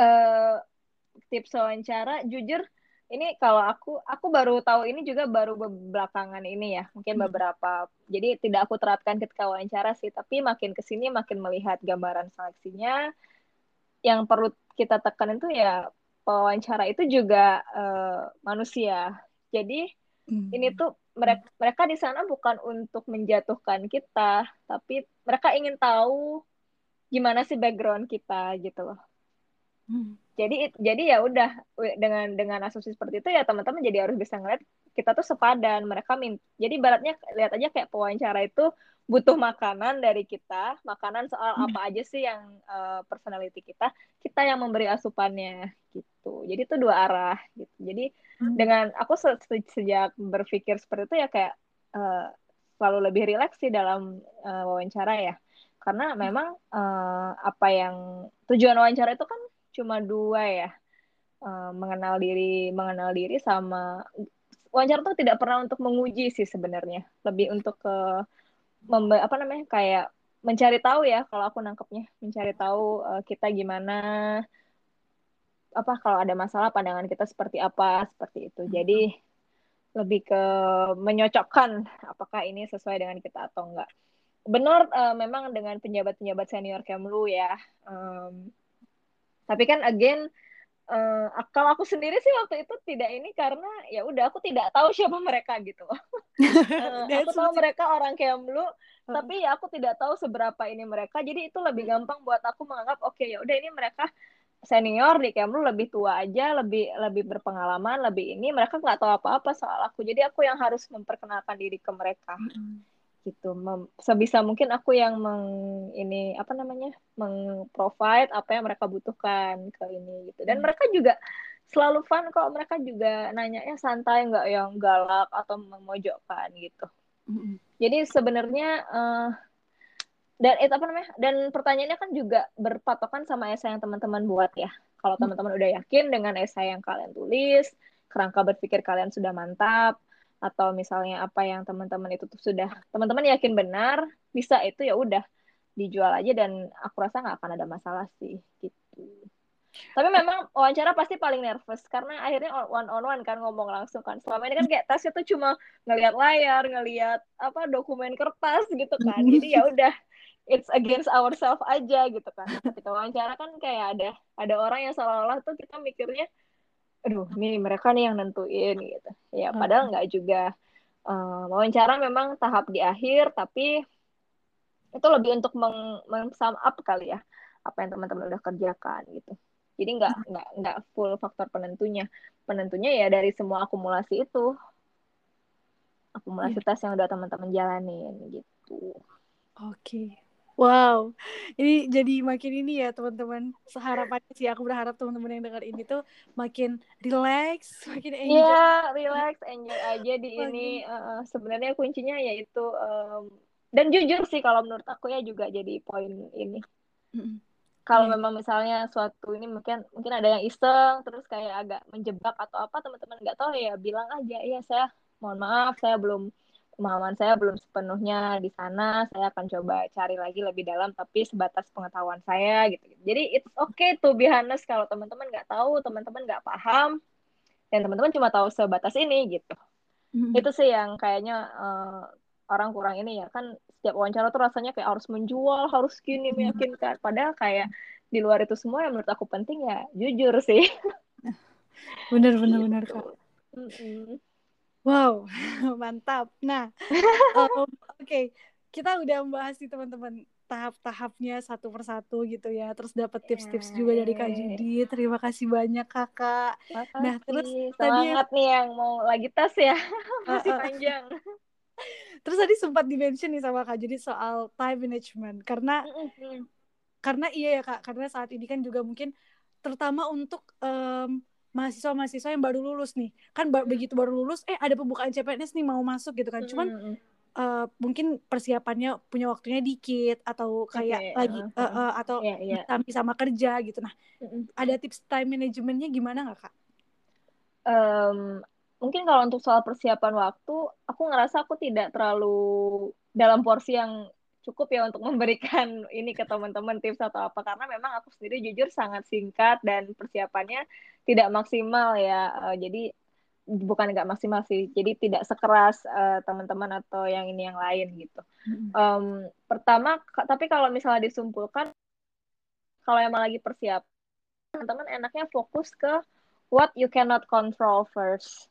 B: uh, tips wawancara jujur ini kalau aku aku baru tahu ini juga baru belakangan ini ya mungkin hmm. beberapa jadi tidak aku terapkan ketika wawancara sih tapi makin ke sini makin melihat gambaran seleksinya yang perlu kita tekan itu ya wawancara itu juga uh, manusia jadi hmm. ini tuh mereka mereka di sana bukan untuk menjatuhkan kita tapi mereka ingin tahu gimana sih background kita gitu loh Hmm. Jadi jadi ya udah dengan dengan asumsi seperti itu ya teman-teman jadi harus bisa ngeliat kita tuh sepadan. Mereka min jadi baratnya lihat aja kayak pewawancara itu butuh makanan dari kita, makanan soal hmm. apa aja sih yang uh, personality kita, kita yang memberi asupannya gitu. Jadi itu dua arah gitu. Jadi hmm. dengan aku se sejak berpikir seperti itu ya kayak uh, selalu lebih rileks sih dalam uh, wawancara ya. Karena memang uh, apa yang tujuan wawancara itu kan cuma dua ya uh, mengenal diri mengenal diri sama wawancara tuh tidak pernah untuk menguji sih sebenarnya lebih untuk ke memba apa namanya kayak mencari tahu ya kalau aku nangkepnya mencari tahu uh, kita gimana apa kalau ada masalah pandangan kita seperti apa seperti itu. Jadi lebih ke menyocokkan apakah ini sesuai dengan kita atau enggak. Benar uh, memang dengan penjabat-penjabat senior Kemlu ya. Um, tapi kan again uh, kalau aku sendiri sih waktu itu tidak ini karena ya udah aku tidak tahu siapa mereka gitu. Uh, aku tahu mereka orang Kemlu uh. tapi ya aku tidak tahu seberapa ini mereka. Jadi itu lebih gampang buat aku menganggap oke okay, ya udah ini mereka senior di Kemlu lebih tua aja lebih lebih berpengalaman lebih ini. Mereka nggak tahu apa-apa soal aku. Jadi aku yang harus memperkenalkan diri ke mereka gitu Mem sebisa mungkin aku yang meng ini apa namanya mengprovide apa yang mereka butuhkan ke ini gitu dan hmm. mereka juga selalu fun kok mereka juga nanya ya santai nggak yang galak atau memojokkan gitu hmm. jadi sebenarnya uh, dan itu apa namanya dan pertanyaannya kan juga berpatokan sama esai yang teman-teman buat ya kalau hmm. teman-teman udah yakin dengan esai yang kalian tulis kerangka berpikir kalian sudah mantap atau misalnya apa yang teman-teman itu tuh sudah teman-teman yakin benar bisa itu ya udah dijual aja dan aku rasa nggak akan ada masalah sih gitu. Tapi memang wawancara pasti paling nervous karena akhirnya one on one kan ngomong langsung kan. Selama ini kan kayak tes itu cuma ngelihat layar ngelihat apa dokumen kertas gitu kan. Jadi ya udah it's against ourselves aja gitu kan. Kita wawancara kan kayak ada ada orang yang seolah-olah tuh kita mikirnya aduh ini mereka nih yang nentuin gitu. Ya padahal nggak juga uh, wawancara memang tahap di akhir tapi itu lebih untuk meng, meng sum up kali ya apa yang teman-teman udah kerjakan gitu. Jadi nggak nggak nggak full faktor penentunya. Penentunya ya dari semua akumulasi itu. Akumulasi yeah. tes yang udah teman-teman jalanin gitu.
A: Oke. okay. Wow, ini jadi makin ini ya teman-teman. Seharapannya sih aku berharap teman-teman yang dengar ini tuh makin relax, makin enjoy.
B: Iya, yeah, relax, enjoy aja di makin... ini. Uh, sebenarnya kuncinya yaitu um, dan jujur sih kalau menurut aku ya juga jadi poin ini. Kalau yeah. memang misalnya suatu ini mungkin mungkin ada yang iseng terus kayak agak menjebak atau apa teman-teman nggak tahu ya bilang aja ya saya mohon maaf saya belum pemahaman saya belum sepenuhnya di sana. Saya akan coba cari lagi lebih dalam tapi sebatas pengetahuan saya gitu. Jadi it's okay to be honest kalau teman-teman nggak tahu teman-teman nggak paham dan teman-teman cuma tahu sebatas ini gitu. Mm-hmm. itu sih yang kayaknya uh, orang kurang ini ya. Kan setiap wawancara tuh rasanya kayak harus menjual harus gini mm-hmm. meyakinkan. Padahal kayak di luar itu semua yang menurut aku penting ya jujur sih.
A: Bener bener bener kak. Mm-hmm. Wow, mantap. Nah, um, oke, okay. kita udah membahas nih teman-teman tahap-tahapnya satu persatu gitu ya. Terus dapat tips-tips juga dari Kak Judi. Terima kasih banyak Kakak.
B: Makasih. Nah, terus semangat tadi nih yang mau lagi tes ya. Masih uh, panjang.
A: Terus tadi sempat dimention nih sama Kak Judi soal time management karena karena iya ya Kak, karena saat ini kan juga mungkin terutama untuk um, mahasiswa-mahasiswa yang baru lulus nih. Kan ba begitu baru lulus eh ada pembukaan CPNS nih mau masuk gitu kan. Cuman uh, mungkin persiapannya punya waktunya dikit atau kayak okay, lagi uh, uh, uh, atau yeah, yeah. sama kerja gitu. Nah ada tips time managementnya gimana nggak kak?
B: Um, mungkin kalau untuk soal persiapan waktu aku ngerasa aku tidak terlalu dalam porsi yang cukup ya untuk memberikan ini ke teman-teman tips atau apa. Karena memang aku sendiri jujur sangat singkat dan persiapannya tidak maksimal ya. Uh, jadi bukan nggak maksimal sih. Jadi tidak sekeras uh, teman-teman atau yang ini yang lain gitu. Um, pertama tapi kalau misalnya disumpulkan kalau emang lagi persiap teman-teman enaknya fokus ke what you cannot control first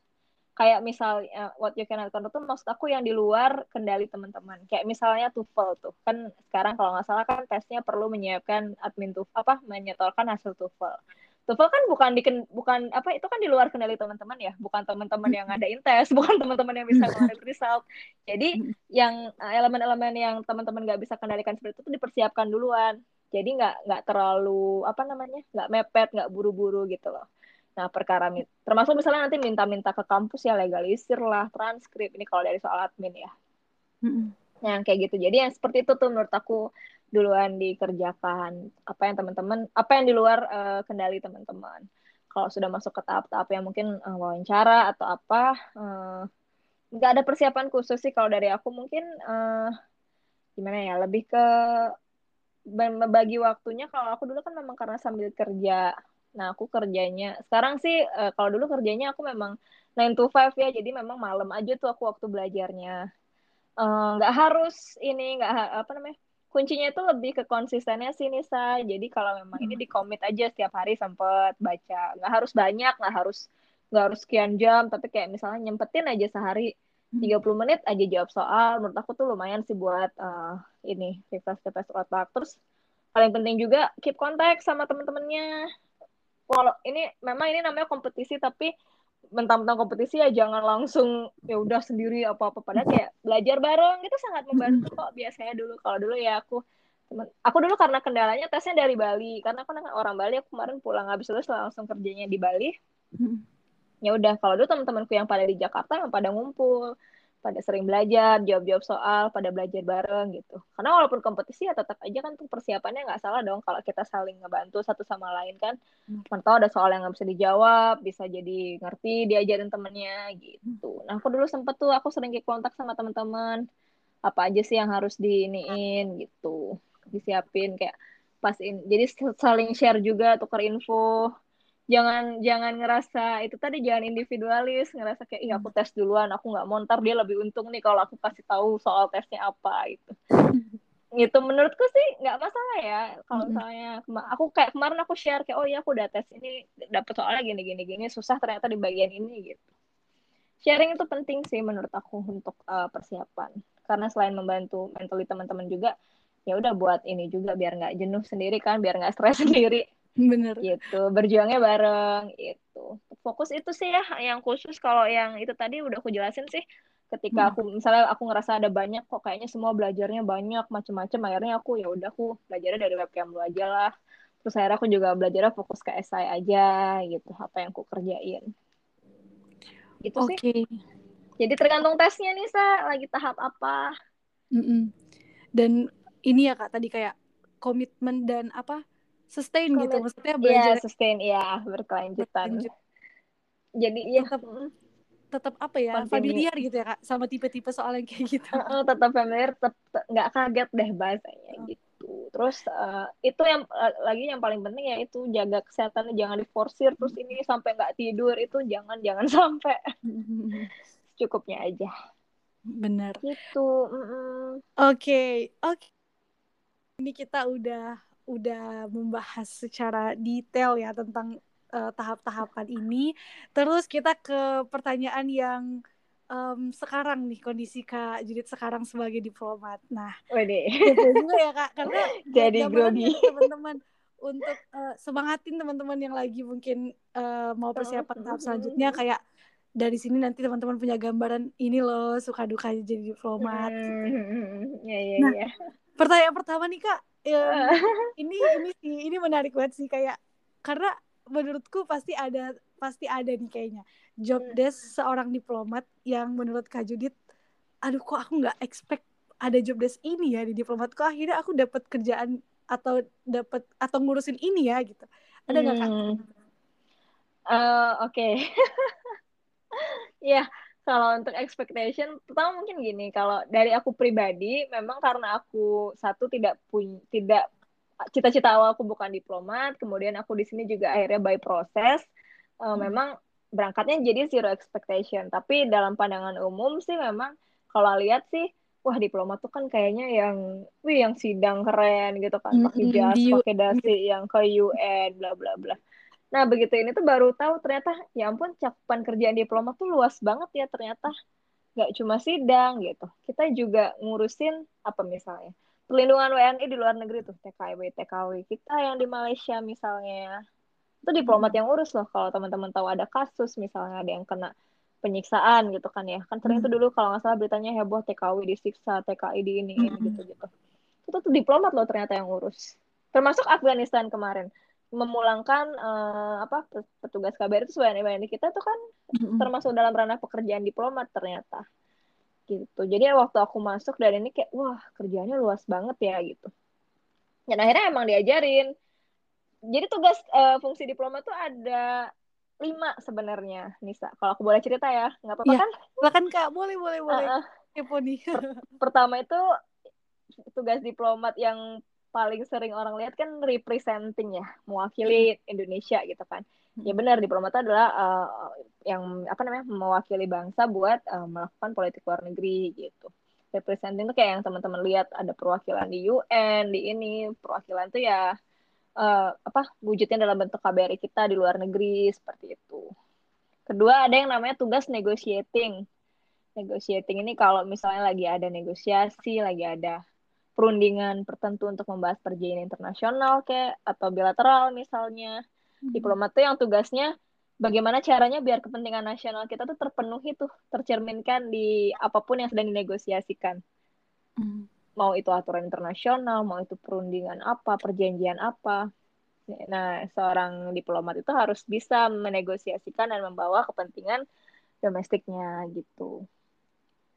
B: kayak misalnya what you cannot control tuh maksud aku yang di luar kendali teman-teman. Kayak misalnya TOEFL tuh. Kan sekarang kalau nggak salah kan tesnya perlu menyiapkan admin TOEFL apa menyetorkan hasil TOEFL. TOEFL kan bukan di bukan apa itu kan di luar kendali teman-teman ya. Bukan teman-teman yang ngadain tes bukan teman-teman yang bisa mengalir result. Jadi yang eh, elemen-elemen yang teman-teman nggak bisa kendalikan seperti itu tuh dipersiapkan duluan. Jadi nggak nggak terlalu apa namanya nggak mepet nggak buru-buru gitu loh Nah, perkara termasuk misalnya nanti minta-minta ke kampus ya legalisir lah, transkrip ini kalau dari soal admin ya. Mm-hmm. Yang kayak gitu. Jadi yang seperti itu tuh menurut aku duluan dikerjakan. Apa yang teman-teman, apa yang di luar uh, kendali teman-teman. Kalau sudah masuk ke tahap-tahap yang mungkin uh, wawancara atau apa, uh, nggak ada persiapan khusus sih kalau dari aku mungkin uh, gimana ya, lebih ke membagi waktunya. Kalau aku dulu kan memang karena sambil kerja Nah, aku kerjanya sekarang sih uh, kalau dulu kerjanya aku memang 9 to 5 ya, jadi memang malam aja tuh aku waktu belajarnya. Eh, nggak uh, harus ini nggak apa namanya kuncinya itu lebih ke konsistennya sih Nisa. Jadi kalau memang ini hmm. di komit aja setiap hari sempet baca. Nggak harus banyak, nggak harus nggak harus sekian jam, tapi kayak misalnya nyempetin aja sehari 30 hmm. menit aja jawab soal. Menurut aku tuh lumayan sih buat uh, ini refresh refresh otak. Terus paling penting juga keep kontak sama temen-temennya walau ini memang ini namanya kompetisi tapi mentang-mentang kompetisi ya jangan langsung ya udah sendiri apa-apa. Padahal kayak belajar bareng itu sangat membantu kok biasanya dulu. Kalau dulu ya aku temen aku dulu karena kendalanya tesnya dari Bali. Karena aku kan orang Bali aku kemarin pulang habis lulus langsung kerjanya di Bali. Ya udah kalau dulu teman-temanku yang pada di Jakarta yang pada ngumpul pada sering belajar, jawab-jawab soal, pada belajar bareng gitu. Karena walaupun kompetisi ya tetap aja kan tuh persiapannya nggak salah dong kalau kita saling ngebantu satu sama lain kan. Hmm. Mana ada soal yang nggak bisa dijawab, bisa jadi ngerti diajarin temennya gitu. Nah aku dulu sempet tuh aku sering kontak sama teman-teman apa aja sih yang harus diiniin gitu, disiapin kayak pas in, jadi saling share juga tukar info jangan jangan ngerasa itu tadi jangan individualis ngerasa kayak iya aku tes duluan aku nggak mau ntar dia lebih untung nih kalau aku kasih tahu soal tesnya apa itu gitu menurutku sih nggak masalah ya kalau misalnya aku kayak kemarin aku share kayak oh iya aku udah tes ini dapet soalnya gini gini gini susah ternyata di bagian ini gitu. Sharing itu penting sih menurut aku untuk uh, persiapan. Karena selain membantu mentally teman-teman juga ya udah buat ini juga biar nggak jenuh sendiri kan biar nggak stres sendiri
A: Bener.
B: Gitu, berjuangnya bareng itu. Fokus itu sih ya yang khusus kalau yang itu tadi udah aku jelasin sih ketika hmm. aku misalnya aku ngerasa ada banyak kok kayaknya semua belajarnya banyak macam-macam akhirnya aku ya udah aku belajarnya dari webcam dulu aja lah terus akhirnya aku juga belajarnya fokus ke esai aja gitu apa yang aku kerjain gitu okay. sih jadi tergantung tesnya nih sa lagi tahap apa
A: mm -mm. dan ini ya kak tadi kayak komitmen dan apa sustain gitu maksudnya iya, belajar
B: ya sustain ya berkelanjutan berlanjut. jadi ya
A: tetap tetap apa ya Continue. familiar gitu ya kak sama tipe-tipe soal yang kayak gitu
B: uh, tetap familiar tetap nggak kaget deh bahasanya uh. gitu terus uh, itu yang uh, lagi yang paling penting ya itu jaga kesehatan jangan diforsir terus ini sampai nggak tidur itu jangan jangan sampai cukupnya aja
A: benar
B: gitu
A: oke okay. oke okay. ini kita udah udah membahas secara detail ya tentang uh, tahap-tahapan ini. Terus kita ke pertanyaan yang um, sekarang nih kondisi Kak Judit sekarang sebagai diplomat. Nah,
B: itu
A: juga ya Kak karena
B: jadi grogi
A: teman-teman untuk uh, semangatin teman-teman yang lagi mungkin uh, mau persiapan tahap selanjutnya kayak dari sini nanti teman-teman punya gambaran ini loh suka duka jadi diplomat.
B: Mm, ya, ya,
A: nah, ya. pertanyaan pertama nih kak, ya, ini ini sih ini menarik banget sih kayak karena menurutku pasti ada pasti ada nih kayaknya job hmm. desk seorang diplomat yang menurut Kak Judit aduh kok aku nggak expect ada job desk ini ya di diplomat kok akhirnya aku dapat kerjaan atau dapat atau ngurusin ini ya gitu ada nggak kak?
B: Uh, Oke, okay. ya kalau untuk expectation pertama mungkin gini kalau dari aku pribadi memang karena aku satu tidak punya tidak cita-cita awal aku bukan diplomat kemudian aku di sini juga akhirnya by proses uh, hmm. memang berangkatnya jadi zero expectation tapi dalam pandangan umum sih memang kalau lihat sih wah diplomat tuh kan kayaknya yang wih yang sidang keren gitu kan pakai jas pakai dasi yang ke UN bla bla bla Nah, begitu ini tuh baru tahu ternyata ya ampun cakupan kerjaan diplomat tuh luas banget ya ternyata. Gak cuma sidang gitu. Kita juga ngurusin apa misalnya. Perlindungan WNI di luar negeri tuh, TKW, TKW. Kita yang di Malaysia misalnya. Itu diplomat hmm. yang urus loh kalau teman-teman tahu ada kasus misalnya ada yang kena penyiksaan gitu kan ya. Kan sering hmm. dulu kalau nggak salah beritanya heboh TKW disiksa, TKI di ini, ini hmm. gitu-gitu. Itu tuh diplomat loh ternyata yang urus. Termasuk Afghanistan kemarin memulangkan uh, apa petugas KBRI itu WNI-WNI kita tuh kan mm-hmm. termasuk dalam ranah pekerjaan diplomat ternyata. Gitu. Jadi waktu aku masuk dan ini kayak wah kerjanya luas banget ya gitu. Dan akhirnya emang diajarin. Jadi tugas uh, fungsi diplomat tuh ada lima sebenarnya Nisa. Kalau aku boleh cerita ya nggak apa-apa ya, kan?
A: Bahkan kak? Boleh boleh boleh. Uh, uh, nih.
B: Pertama itu tugas diplomat yang paling sering orang lihat kan representing ya, mewakili Indonesia gitu kan. Ya benar, diplomat adalah uh, yang apa namanya mewakili bangsa buat uh, melakukan politik luar negeri gitu. Representing tuh kayak yang teman-teman lihat ada perwakilan di UN, di ini perwakilan tuh ya uh, apa wujudnya dalam bentuk KBRI kita di luar negeri seperti itu. Kedua ada yang namanya tugas negotiating. Negotiating ini kalau misalnya lagi ada negosiasi, lagi ada perundingan tertentu untuk membahas perjanjian internasional kayak atau bilateral misalnya. Hmm. Diplomat tuh yang tugasnya bagaimana caranya biar kepentingan nasional kita tuh terpenuhi tuh, tercerminkan di apa pun yang sedang dinegosiasikan. Hmm. Mau itu aturan internasional, mau itu perundingan apa, perjanjian apa. Nah, seorang diplomat itu harus bisa menegosiasikan dan membawa kepentingan domestiknya gitu.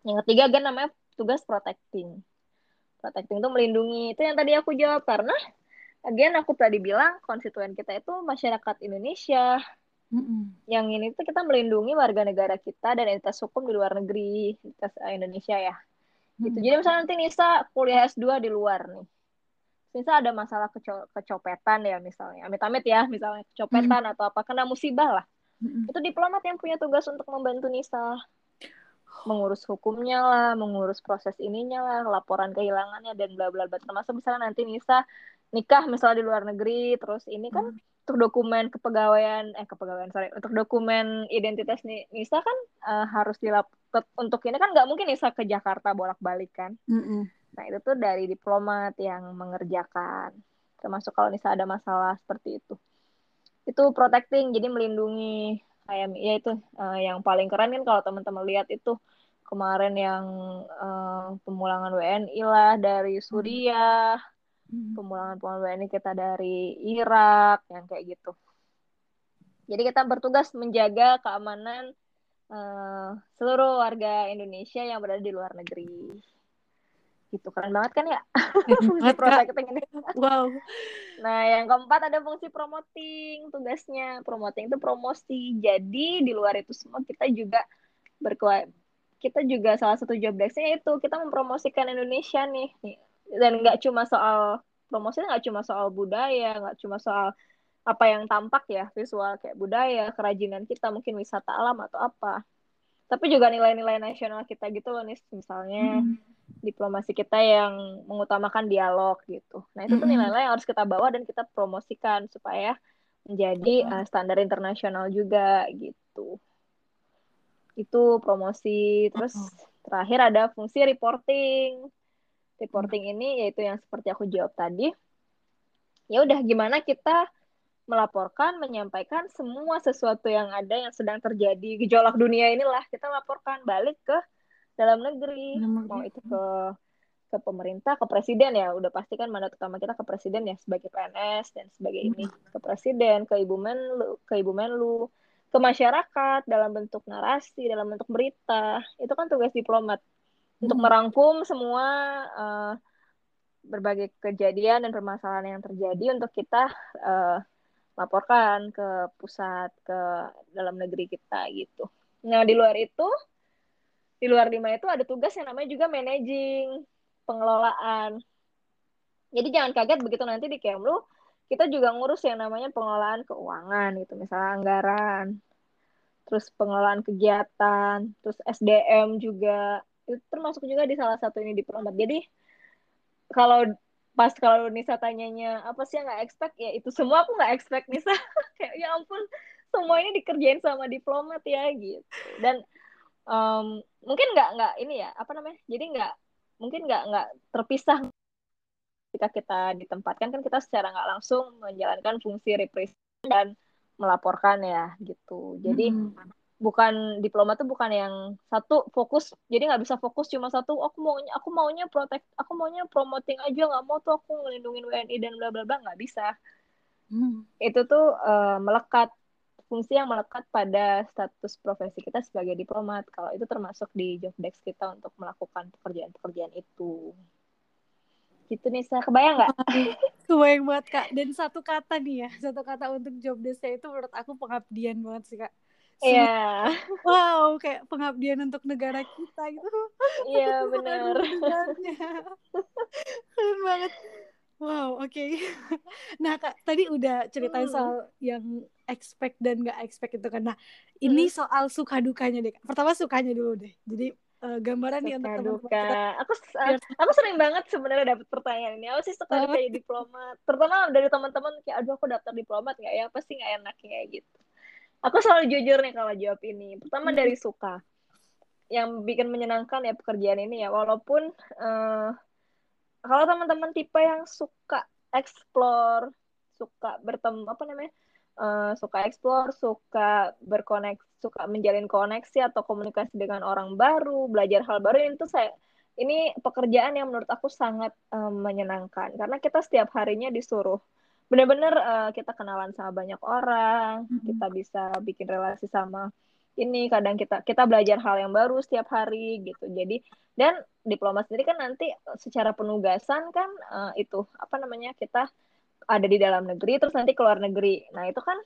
B: Yang ketiga kan namanya tugas protecting protecting itu melindungi. Itu yang tadi aku jawab. Karena again aku tadi bilang konstituen kita itu masyarakat Indonesia. Mm-hmm. yang ini tuh kita melindungi warga negara kita dan entitas hukum di luar negeri entitas eh, Indonesia ya. Gitu. Jadi misalnya nanti Nisa kuliah S2 di luar nih. Nisa ada masalah keco- kecopetan ya misalnya. Amit-amit ya misalnya kecopetan mm-hmm. atau apa kena musibah lah. Mm-hmm. itu diplomat yang punya tugas untuk membantu Nisa mengurus hukumnya lah, mengurus proses ininya lah, laporan kehilangannya dan bla bla bla. Termasuk misalnya nanti Nisa nikah misalnya di luar negeri, terus ini kan hmm. untuk dokumen kepegawaian eh kepegawaian sorry untuk dokumen identitas Nisa kan uh, harus dilap untuk ini kan nggak mungkin Nisa ke Jakarta bolak balik kan. Hmm. Nah itu tuh dari diplomat yang mengerjakan. Termasuk kalau Nisa ada masalah seperti itu. Itu protecting, jadi melindungi kayak ya itu uh, yang paling keren kan kalau teman-teman lihat itu kemarin yang uh, pemulangan WNI lah dari Suriah, hmm. pemulangan pemulangan WNI kita dari Irak yang kayak gitu. Jadi kita bertugas menjaga keamanan uh, seluruh warga Indonesia yang berada di luar negeri gitu keren banget kan ya? Fungsi protecting ini. Wow. Nah yang keempat ada fungsi promoting tugasnya. Promoting itu promosi. Jadi di luar itu semua kita juga berkua kita juga salah satu job desknya itu kita mempromosikan Indonesia nih. Dan nggak cuma soal promosi nggak cuma soal budaya nggak cuma soal apa yang tampak ya visual kayak budaya kerajinan kita mungkin wisata alam atau apa tapi juga nilai-nilai nasional kita gitu loh nih misalnya hmm. diplomasi kita yang mengutamakan dialog gitu. Nah itu tuh hmm. nilai-nilai yang harus kita bawa dan kita promosikan supaya menjadi uh, standar internasional juga gitu. Itu promosi. Terus terakhir ada fungsi reporting. Reporting ini yaitu yang seperti aku jawab tadi. Ya udah gimana kita melaporkan, menyampaikan semua sesuatu yang ada yang sedang terjadi gejolak dunia inilah. Kita laporkan balik ke dalam negeri, mau itu ke ke pemerintah, ke presiden ya, udah pasti kan mandat utama kita ke presiden ya sebagai PNS dan sebagai ini. Ke presiden, ke ibu menlu, ke ibu menlu, ke masyarakat dalam bentuk narasi, dalam bentuk berita, itu kan tugas diplomat. Untuk hmm. merangkum semua uh, berbagai kejadian dan permasalahan yang terjadi untuk kita uh, laporkan ke pusat ke dalam negeri kita gitu. Nah di luar itu di luar lima itu ada tugas yang namanya juga managing pengelolaan. Jadi jangan kaget begitu nanti di Kemlu kita juga ngurus yang namanya pengelolaan keuangan gitu misalnya anggaran, terus pengelolaan kegiatan, terus SDM juga itu termasuk juga di salah satu ini diplomat. Jadi kalau pas kalau Nisa tanyanya apa sih yang nggak expect? Ya itu semua aku nggak expect Nisa. Kayak ya ampun semua ini dikerjain sama diplomat ya gitu. Dan um, mungkin nggak nggak ini ya apa namanya jadi nggak mungkin nggak nggak terpisah ketika kita ditempatkan kan kita secara nggak langsung menjalankan fungsi representasi dan melaporkan ya gitu. Jadi hmm bukan diplomat tuh bukan yang satu fokus. Jadi nggak bisa fokus cuma satu aku maunya aku maunya protek aku maunya promoting aja nggak mau tuh aku ngelindungin WNI dan bla bla bla nggak bisa. Hmm. itu tuh uh, melekat fungsi yang melekat pada status profesi kita sebagai diplomat. Kalau itu termasuk di job desk kita untuk melakukan pekerjaan-pekerjaan itu. Gitu nih saya kebayang nggak?
A: Kebayang banget kak. Dan satu kata nih ya satu kata untuk job desknya itu menurut aku pengabdian banget sih kak.
B: Yeah.
A: Wow, kayak pengabdian untuk negara kita gitu.
B: Iya, yeah, benar.
A: Keren banget. Wow, oke. Okay. nah, Kak, tadi udah ceritain hmm. soal yang expect dan gak expect itu kan. Nah, hmm. ini soal suka dukanya deh. Pertama sukanya dulu deh. Jadi uh, gambaran nih untuk
B: teman-teman kita. Aku uh, aku sering banget sebenarnya dapat pertanyaan ini. Aku sih suka oh. kayak diplomat. Terutama dari teman-teman kayak aduh aku daftar diplomat nggak ya? Pasti nggak enak kayak gitu. Aku selalu jujur nih kalau jawab ini. Pertama hmm. dari suka. Yang bikin menyenangkan ya pekerjaan ini ya. Walaupun uh, kalau teman-teman tipe yang suka explore, suka bertemu apa namanya, uh, suka explore, suka berkoneksi, suka menjalin koneksi atau komunikasi dengan orang baru, belajar hal baru itu saya ini pekerjaan yang menurut aku sangat um, menyenangkan karena kita setiap harinya disuruh benar-benar uh, kita kenalan sama banyak orang, mm -hmm. kita bisa bikin relasi sama ini kadang kita kita belajar hal yang baru setiap hari gitu jadi dan diplomat sendiri kan nanti secara penugasan kan uh, itu apa namanya kita ada di dalam negeri terus nanti keluar negeri nah itu kan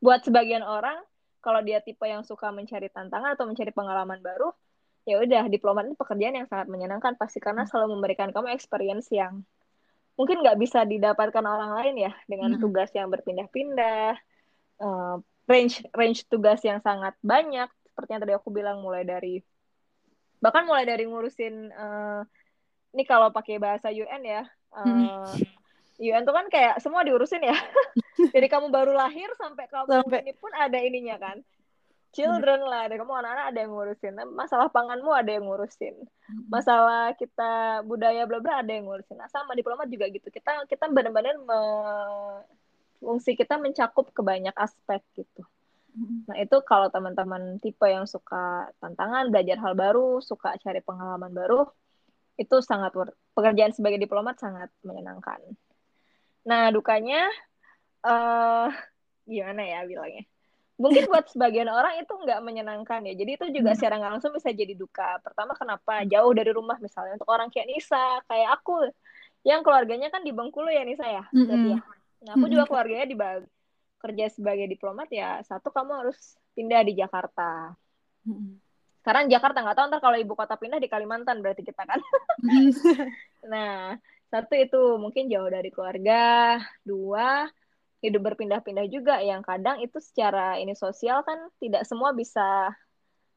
B: buat sebagian orang kalau dia tipe yang suka mencari tantangan atau mencari pengalaman baru ya udah diplomat ini pekerjaan yang sangat menyenangkan pasti karena hmm. selalu memberikan kamu experience yang mungkin nggak bisa didapatkan orang lain ya dengan hmm. tugas yang berpindah-pindah uh, range range tugas yang sangat banyak seperti yang tadi aku bilang mulai dari bahkan mulai dari ngurusin uh, ini kalau pakai bahasa UN ya uh, hmm. UN tuh kan kayak semua diurusin ya jadi kamu baru lahir sampai kamu sampai. ini pun ada ininya kan children lah ada kamu anak-anak ada yang ngurusin masalah panganmu ada yang ngurusin hmm. masalah kita budaya bla bla ada yang ngurusin nah sama diplomat juga gitu kita kita benar-benar me fungsi kita mencakup ke banyak aspek gitu. Nah, itu kalau teman-teman tipe yang suka tantangan, belajar hal baru, suka cari pengalaman baru, itu sangat pekerjaan sebagai diplomat sangat menyenangkan. Nah, dukanya uh, gimana ya bilangnya? Mungkin buat sebagian orang itu nggak menyenangkan ya. Jadi itu juga secara nggak langsung bisa jadi duka. Pertama kenapa? Jauh dari rumah misalnya. Untuk orang kayak Nisa, kayak aku, yang keluarganya kan di Bengkulu ya Nisa ya. Mm -hmm. ya Nah, aku juga keluarganya di kerja sebagai diplomat ya satu kamu harus pindah di Jakarta. Karena Jakarta nggak tahu ntar kalau ibu kota pindah di Kalimantan berarti kita kan. nah, satu itu mungkin jauh dari keluarga, dua hidup berpindah-pindah juga yang kadang itu secara ini sosial kan tidak semua bisa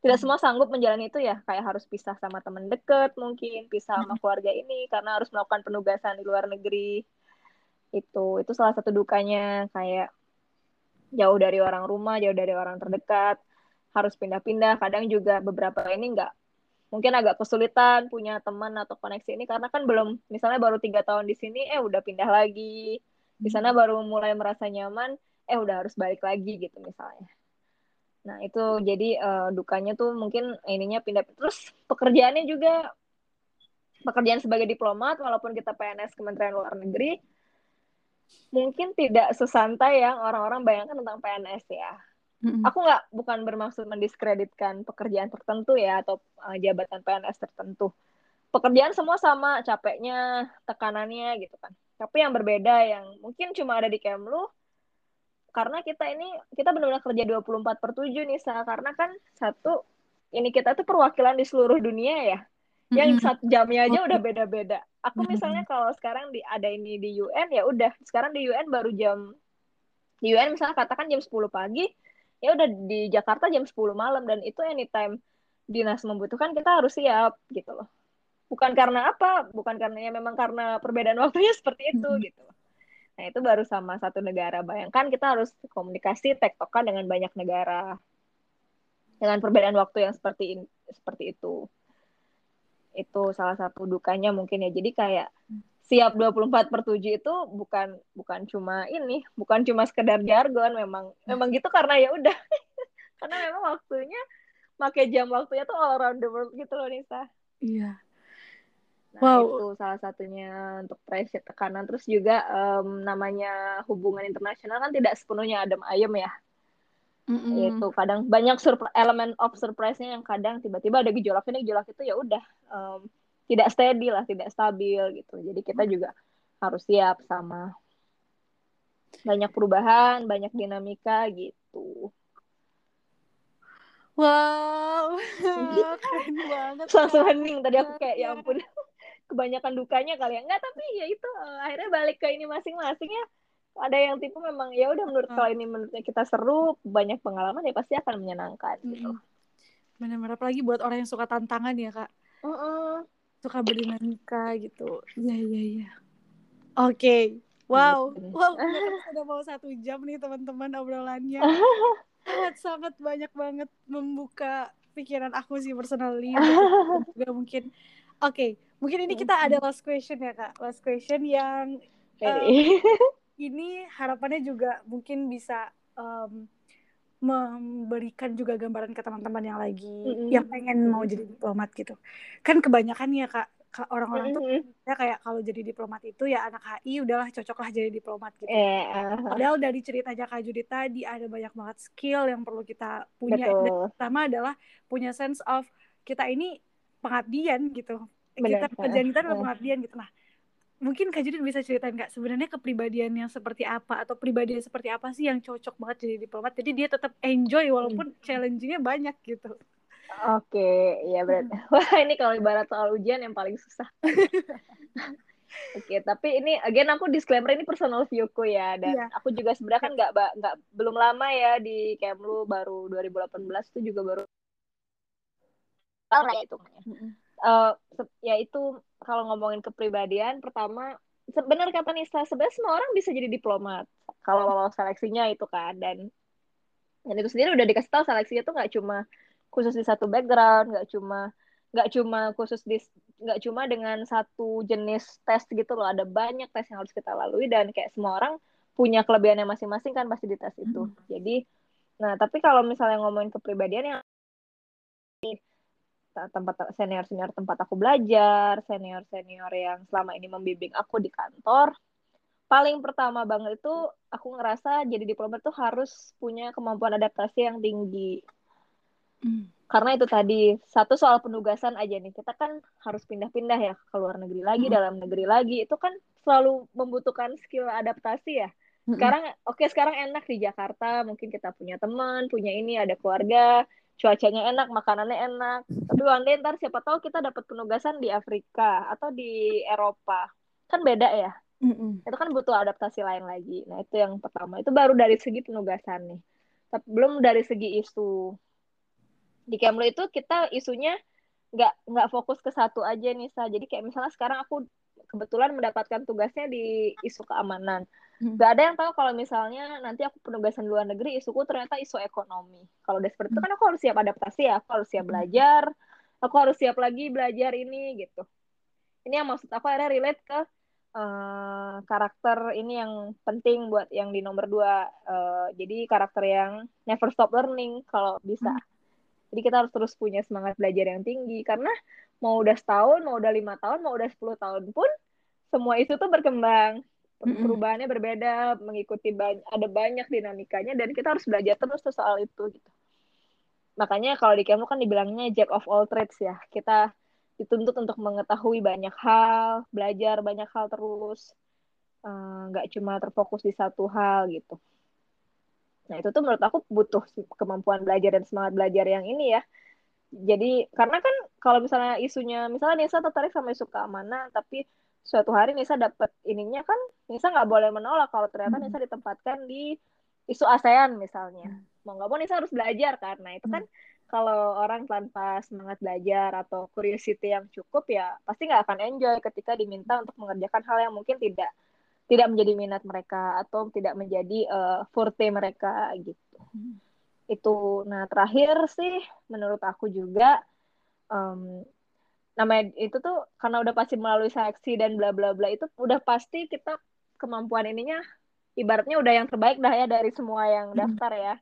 B: tidak semua sanggup menjalani itu ya. Kayak harus pisah sama teman deket mungkin pisah sama keluarga ini karena harus melakukan penugasan di luar negeri. Itu itu salah satu dukanya kayak jauh dari orang rumah jauh dari orang terdekat harus pindah-pindah. Kadang juga beberapa ini enggak mungkin agak kesulitan punya teman atau koneksi ini karena kan belum misalnya baru tiga tahun di sini eh udah pindah lagi di sana baru mulai merasa nyaman eh udah harus balik lagi gitu misalnya nah itu jadi uh, dukanya tuh mungkin ininya pindah terus pekerjaannya juga pekerjaan sebagai diplomat walaupun kita PNS Kementerian Luar Negeri mungkin tidak sesantai yang orang-orang bayangkan tentang PNS ya. Mm-hmm. Aku nggak bukan bermaksud mendiskreditkan pekerjaan tertentu ya atau uh, jabatan PNS tertentu. Pekerjaan semua sama, capeknya, tekanannya gitu kan. Tapi yang berbeda yang mungkin cuma ada di Kemlu karena kita ini kita benar-benar kerja 24 per 7 nih Sa. karena kan satu ini kita tuh perwakilan di seluruh dunia ya yang satu jamnya aja udah beda-beda. Aku misalnya kalau sekarang di ada ini di UN ya udah sekarang di UN baru jam di UN misalnya katakan jam 10 pagi ya udah di Jakarta jam 10 malam dan itu anytime dinas membutuhkan kita harus siap gitu loh. Bukan karena apa? Bukan karena ya memang karena perbedaan waktunya seperti itu gitu. Nah, itu baru sama satu negara. Bayangkan kita harus komunikasi tektokan dengan banyak negara. Dengan perbedaan waktu yang seperti ini, seperti itu itu salah satu dukanya mungkin ya jadi kayak siap 24 per 7 itu bukan bukan cuma ini bukan cuma sekedar jargon memang memang gitu karena ya udah karena memang waktunya pakai jam waktunya tuh all around the world gitu loh Nisa
A: iya
B: nah, wow. itu salah satunya untuk pressure tekanan. Terus juga um, namanya hubungan internasional kan tidak sepenuhnya adem ayem ya. Mm-hmm. itu kadang banyak elemen of surprise-nya yang kadang tiba-tiba ada gejolak ini gejolak itu ya udah um, tidak steady lah tidak stabil gitu. Jadi kita mm. juga harus siap sama banyak perubahan banyak dinamika gitu.
A: Wow. Keren banget.
B: Langsung hening tadi aku kayak ya ampun kebanyakan dukanya kali ya. Enggak tapi ya itu uh, akhirnya balik ke ini masing-masing ya. Ada yang tipe memang ya udah menurut kalau ini menurutnya kita seru banyak pengalaman ya pasti akan menyenangkan mm -hmm. gitu
A: benar-benar apalagi buat orang yang suka tantangan ya kak.
B: Uh -uh.
A: suka berdinamika gitu. Iya iya iya. Oke. Okay. wow wow udah mau satu jam nih teman-teman obrolannya. Sangat sangat banyak banget membuka pikiran aku sih personally. Juga mungkin oke. okay. Mungkin ini kita ada last question ya kak last question yang um, ini harapannya juga mungkin bisa um, memberikan juga gambaran ke teman-teman yang lagi mm-hmm. yang pengen mau jadi diplomat gitu kan kebanyakan ya kak orang-orang mm-hmm. tuh ya kayak kalau jadi diplomat itu ya anak HI udahlah cocoklah jadi diplomat gitu eh, uh. padahal dari ceritanya kak Judit tadi ada banyak banget skill yang perlu kita punya Betul. dan pertama adalah punya sense of kita ini pengabdian gitu Kita kerjaan kita adalah pengabdian gitu. Nah mungkin Kak Judit bisa ceritain nggak sebenarnya kepribadian yang seperti apa atau pribadi seperti apa sih yang cocok banget jadi diplomat? Jadi dia tetap enjoy walaupun hmm. challengingnya banyak gitu.
B: Oke ya berarti hmm. wah ini kalau ibarat soal ujian yang paling susah. Oke, tapi ini again aku disclaimer ini personal viewku ya. Dan yeah. aku juga sebenarnya kan nggak nggak belum lama ya di Kemlu baru 2018 itu juga baru tahun lah itu. Uh, ya itu kalau ngomongin kepribadian pertama sebenarnya kata Nisa sebenarnya semua orang bisa jadi diplomat kalau lolos seleksinya itu kan dan dan itu sendiri udah dikasih tahu seleksinya tuh nggak cuma khusus di satu background nggak cuma nggak cuma khusus di nggak cuma dengan satu jenis tes gitu loh ada banyak tes yang harus kita lalui dan kayak semua orang punya kelebihannya masing-masing kan pasti di tes itu hmm. jadi nah tapi kalau misalnya ngomongin kepribadian yang tempat senior senior tempat aku belajar senior senior yang selama ini membimbing aku di kantor paling pertama banget itu aku ngerasa jadi diplomat tuh harus punya kemampuan adaptasi yang tinggi hmm. karena itu tadi satu soal penugasan aja nih kita kan harus pindah-pindah ya ke luar negeri lagi hmm. dalam negeri lagi itu kan selalu membutuhkan skill adaptasi ya hmm. sekarang oke okay, sekarang enak di Jakarta mungkin kita punya teman punya ini ada keluarga cuacanya enak, makanannya enak. Tapi one day ntar siapa tahu kita dapat penugasan di Afrika atau di Eropa. Kan beda ya. Mm-mm. Itu kan butuh adaptasi lain lagi. Nah, itu yang pertama. Itu baru dari segi penugasan nih. Tapi belum dari segi isu. Di Kemlu itu kita isunya nggak nggak fokus ke satu aja nih, Sa. Jadi kayak misalnya sekarang aku kebetulan mendapatkan tugasnya di isu keamanan Hmm. Gak ada yang tahu kalau misalnya nanti aku penugasan luar negeri isuku ternyata isu ekonomi. Kalau udah seperti itu kan aku harus siap adaptasi ya, aku harus siap hmm. belajar, aku harus siap lagi belajar ini gitu. Ini yang maksud aku akhirnya relate ke uh, karakter ini yang penting buat yang di nomor dua. Uh, jadi karakter yang never stop learning kalau bisa. Hmm. Jadi kita harus terus punya semangat belajar yang tinggi karena mau udah setahun, mau udah lima tahun, mau udah sepuluh tahun pun semua isu tuh berkembang. Perubahannya berbeda mengikuti banyak ada banyak dinamikanya dan kita harus belajar terus tuh soal itu gitu. Makanya kalau di Kemlu kan dibilangnya jack of all trades ya. Kita dituntut untuk mengetahui banyak hal belajar banyak hal terus eh, nggak uh, cuma terfokus di satu hal gitu. Nah itu tuh menurut aku butuh kemampuan belajar dan semangat belajar yang ini ya. Jadi karena kan kalau misalnya isunya misalnya Nisa tertarik sama isu keamanan tapi suatu hari Nisa dapat ininya kan Nisa nggak boleh menolak kalau ternyata hmm. Nisa ditempatkan di isu ASEAN misalnya hmm. mau nggak mau Nisa harus belajar karena itu kan hmm. kalau orang tanpa semangat belajar atau curiosity yang cukup ya pasti nggak akan enjoy ketika diminta untuk mengerjakan hal yang mungkin tidak tidak menjadi minat mereka atau tidak menjadi uh, forte mereka gitu hmm. itu nah terakhir sih menurut aku juga um, namanya itu tuh karena udah pasti melalui seleksi dan bla bla bla itu udah pasti kita kemampuan ininya ibaratnya udah yang terbaik dah ya dari semua yang daftar ya.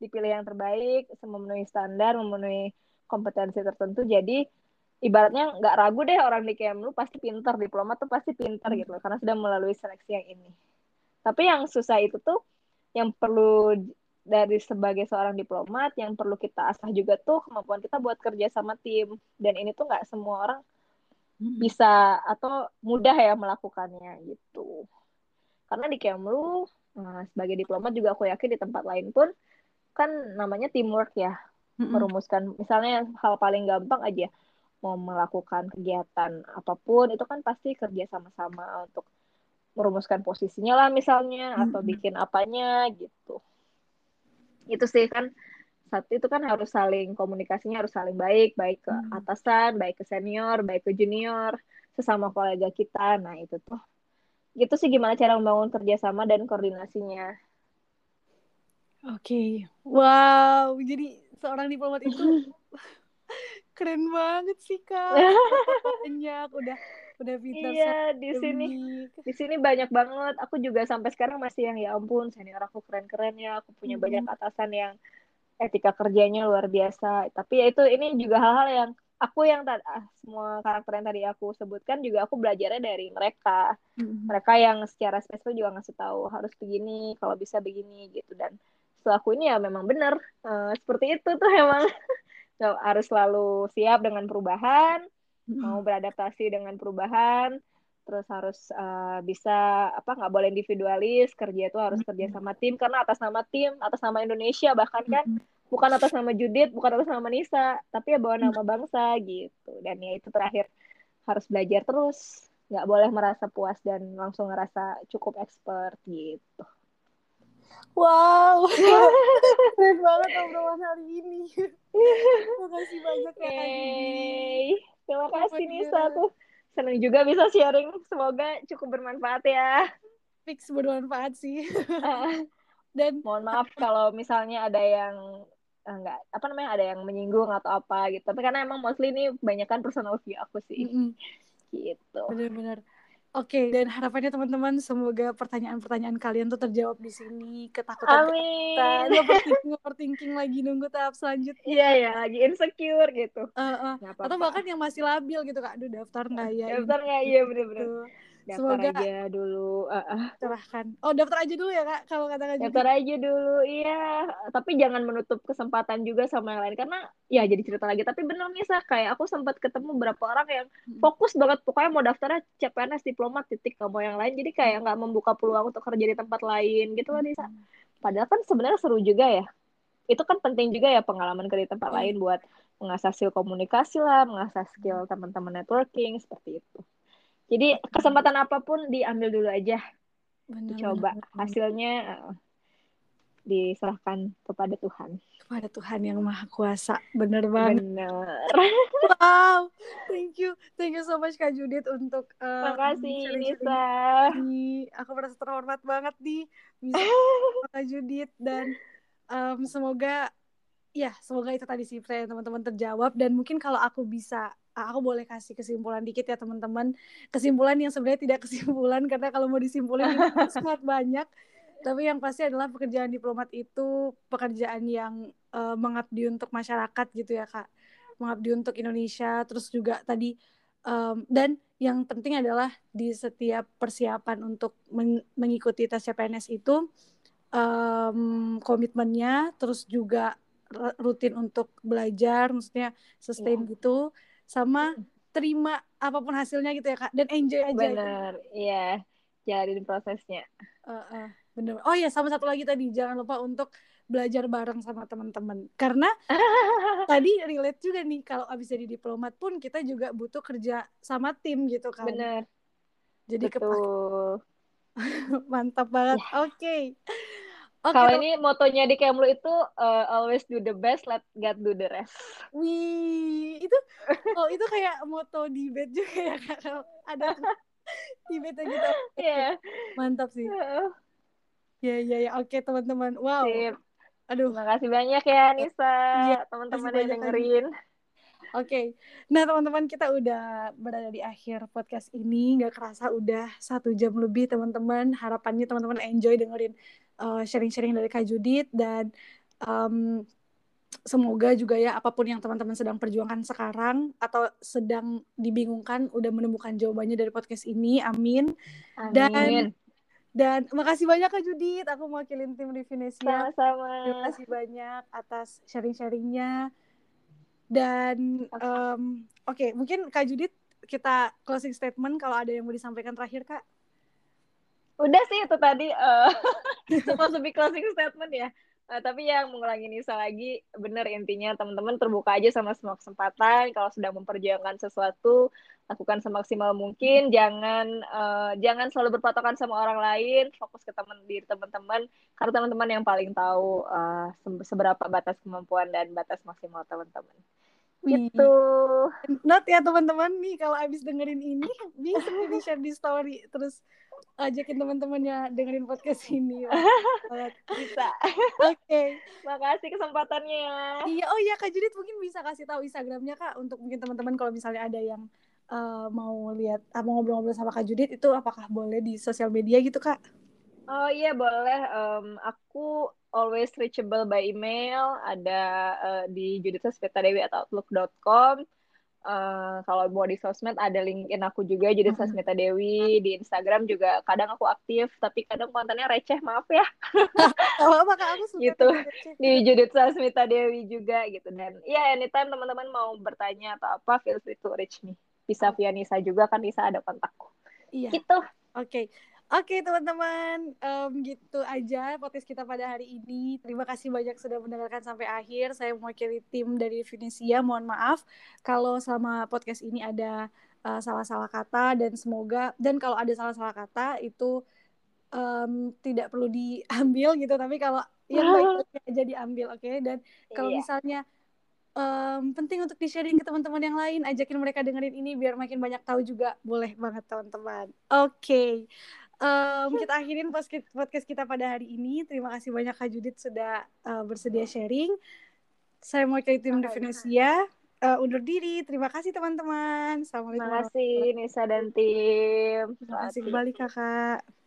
B: Dipilih yang terbaik memenuhi standar memenuhi kompetensi tertentu. Jadi ibaratnya nggak ragu deh orang di Kemlu pasti pinter diplomat tuh pasti pinter gitu loh karena sudah melalui seleksi yang ini. Tapi yang susah itu tuh yang perlu dari sebagai seorang diplomat yang perlu kita asah juga tuh kemampuan kita buat kerja sama tim dan ini tuh nggak semua orang hmm. bisa atau mudah ya melakukannya gitu karena di Kemlu nah, sebagai diplomat juga aku yakin di tempat lain pun kan namanya teamwork ya hmm. merumuskan misalnya hal paling gampang aja mau melakukan kegiatan apa pun itu kan pasti kerja sama-sama untuk merumuskan posisinya lah misalnya hmm. atau bikin apanya gitu itu sih kan satu itu kan harus saling komunikasinya harus saling baik baik ke hmm. atasan baik ke senior baik ke junior sesama kolega kita nah itu tuh gitu sih gimana cara membangun kerjasama dan koordinasinya
A: oke okay. wow jadi seorang diplomat itu keren banget sih kak banyak udah udah pintar
B: iya di sini. Di sini banyak banget. Aku juga sampai sekarang masih yang ya ampun senior aku keren keren ya. Aku punya hmm. banyak atasan yang etika kerjanya luar biasa. Tapi ya itu ini juga hal-hal yang aku yang ah, semua karakter yang tadi aku sebutkan juga aku belajarnya dari mereka. Hmm. mereka yang secara spesifik juga ngasih tahu harus begini kalau bisa begini gitu. Dan setelah aku ini ya memang benar uh, seperti itu tuh emang. Harus selalu siap dengan perubahan, mau beradaptasi dengan perubahan, terus harus uh, bisa apa nggak boleh individualis, kerja itu harus kerja sama tim karena atas nama tim, atas nama Indonesia bahkan kan. Bukan atas nama Judit, bukan atas nama Nisa, tapi ya bawa nama bangsa gitu. Dan ya itu terakhir harus belajar terus, nggak boleh merasa puas dan langsung ngerasa cukup expert gitu.
A: Wow, keren banget obrolan hari ini. Terima kasih banyak ya
B: Kak Terima kasih Nisa tuh. Senang juga bisa sharing. Semoga cukup bermanfaat ya.
A: Fix bermanfaat sih.
B: Dan mohon maaf kalau misalnya ada yang enggak eh, apa namanya ada yang menyinggung atau apa gitu. Tapi karena emang mostly ini banyak kan personal view aku sih. Mm -hmm. Gitu.
A: Benar-benar. Oke, okay, dan harapannya teman-teman semoga pertanyaan-pertanyaan kalian tuh terjawab di sini. Ketakutan
B: Amin.
A: kita, overthinking, overthinking lagi nunggu tahap selanjutnya.
B: Iya ya, lagi insecure gitu.
A: Uh, uh. Atau bahkan yang masih labil gitu kak, aduh daftar nggak ya?
B: Daftar nggak iya bener-bener. Gitu daftar Semoga aja dulu uh, uh.
A: oh daftar aja dulu ya kak kalau kata kak
B: daftar aja dulu iya. Tapi jangan menutup kesempatan juga sama yang lain karena ya jadi cerita lagi. Tapi bener nih sah kayak aku sempat ketemu beberapa orang yang hmm. fokus banget. Pokoknya mau daftarnya CPNS diplomat titik gak mau yang lain. Jadi kayak nggak membuka peluang untuk kerja di tempat lain gitu loh Nisa hmm. padahal kan sebenarnya seru juga ya. Itu kan penting juga ya pengalaman kerja di tempat lain buat mengasah skill komunikasi lah, mengasah skill teman-teman networking seperti itu. Jadi kesempatan apa pun diambil dulu aja. Benar, Coba benar, hasilnya uh, diserahkan kepada Tuhan.
A: Kepada Tuhan yang Maha Kuasa. Bener banget.
B: Bener.
A: wow. Thank you. Thank you so much Kak Judit untuk
B: uh, Makasih Nisa.
A: Aku merasa terhormat banget nih bisa Kak Judit dan um, semoga ya semoga itu tadi sih teman-teman terjawab dan mungkin kalau aku bisa aku boleh kasih kesimpulan dikit ya teman-teman. Kesimpulan yang sebenarnya tidak kesimpulan karena kalau mau disimpulin sangat banyak. Tapi yang pasti adalah pekerjaan diplomat itu pekerjaan yang uh, mengabdi untuk masyarakat gitu ya kak. Mengabdi untuk Indonesia terus juga tadi um, dan yang penting adalah di setiap persiapan untuk men mengikuti tes CPNS itu um, komitmennya terus juga rutin untuk belajar maksudnya sustain yeah. gitu sama terima apa pun hasilnya gitu ya kak. Dan enjoy aja
B: bener iya. Jalanin prosesnya.
A: Uh, uh, bener. Oh ya sama satu lagi tadi. Jangan lupa untuk belajar bareng sama teman-teman. Karena tadi relate juga nih kalau abis jadi diplomat pun kita juga butuh kerja sama tim gitu kan.
B: Bener.
A: Jadi kepake mantap banget. Yeah. oke. okay.
B: Okay, Kalau ini motonya di Kemlu itu uh, always do the best, let God do the rest.
A: Wih, itu oh itu kayak moto di bed juga ya kalau ada di bed gitu. Iya. Yeah. Mantap sih. Ya ya ya, oke okay, teman-teman. Wow. Sip.
B: Aduh. Terima kasih banyak ya Nisa, iya, teman-teman yang dengerin.
A: Oke, okay. nah teman-teman kita udah berada di akhir podcast ini, nggak kerasa udah satu jam lebih teman-teman. Harapannya teman-teman enjoy dengerin eh, sharing-sharing dari Kak Judit dan um, semoga juga ya apa pun yang teman-teman sedang perjuangkan sekarang atau sedang dibingungkan udah menemukan jawabannya dari podcast ini. Amin.
B: Amin. Dan
A: dan makasih banyak Kak Judit, aku mewakilin tim Revinesia.
B: Sama-sama.
A: Terima kasih banyak atas sharing-sharingnya. Dan um, oke, okay, mungkin Kak Judit kita closing statement kalau ada yang mau disampaikan terakhir Kak
B: udah sih itu tadi uh, masuk closing statement ya Uh, tapi yang mengulangi Nisa lagi, benar intinya teman-teman terbuka aja sama semua kesempatan. Kalau sedang memperjuangkan sesuatu, lakukan semaksimal mungkin. Jangan uh, jangan selalu berpatokan sama orang lain. Fokus ke teman diri teman-teman, karena teman-teman yang paling tahu uh, seberapa batas kemampuan dan batas maksimal teman-teman. Gitu.
A: Not ya teman-teman nih kalau abis dengerin ini bisa di share di story terus ajakin teman-temannya dengerin podcast ini.
B: bisa.
A: Oke. Okay.
B: Makasih kesempatannya.
A: Iya, oh iya Kak Judit mungkin bisa kasih tahu Instagramnya Kak untuk mungkin teman-teman kalau misalnya ada yang uh, mau lihat uh, mau ngobrol-ngobrol sama Kak Judit itu apakah boleh di sosial media gitu Kak?
B: Oh iya boleh. Um, aku always reachable by email. Ada uh, di juditsasmitadewi atau outlook.com. Uh, kalau mau di sosmed ada linkin aku juga Judith Sasmita Dewi. Di Instagram juga kadang aku aktif tapi kadang kontennya receh maaf ya.
A: Oh maka aku suka
B: gitu. di Judith Sasmita Dewi juga gitu. Dan ya yeah, anytime teman-teman mau bertanya atau apa feel free to reach me. Bisa via Nisa juga kan Nisa ada kontakku.
A: Iya.
B: Gitu.
A: Oke. okay. Oke teman-teman, um, gitu aja podcast kita pada hari ini. Terima kasih banyak sudah mendengarkan sampai akhir. Saya mewakili tim dari Venesia. Mohon maaf kalau selama podcast ini ada uh, salah-salah kata dan semoga dan kalau ada salah-salah kata itu um, tidak perlu diambil gitu. Tapi kalau yang baik aja diambil, oke? Okay? Dan kalau iya. misalnya um, penting untuk di-sharing ke teman-teman yang lain, ajakin mereka dengerin ini biar makin banyak tahu juga. Boleh banget teman-teman. Oke. Okay um, kita akhirin podcast kita pada hari ini. Terima kasih banyak Kak Judit sudah uh, bersedia sharing. Saya mau ke tim Definesia. Uh, undur diri. Terima kasih teman-teman.
B: Assalamualaikum. Terima kasih Nisa dan tim.
A: Terima kasih kembali kakak.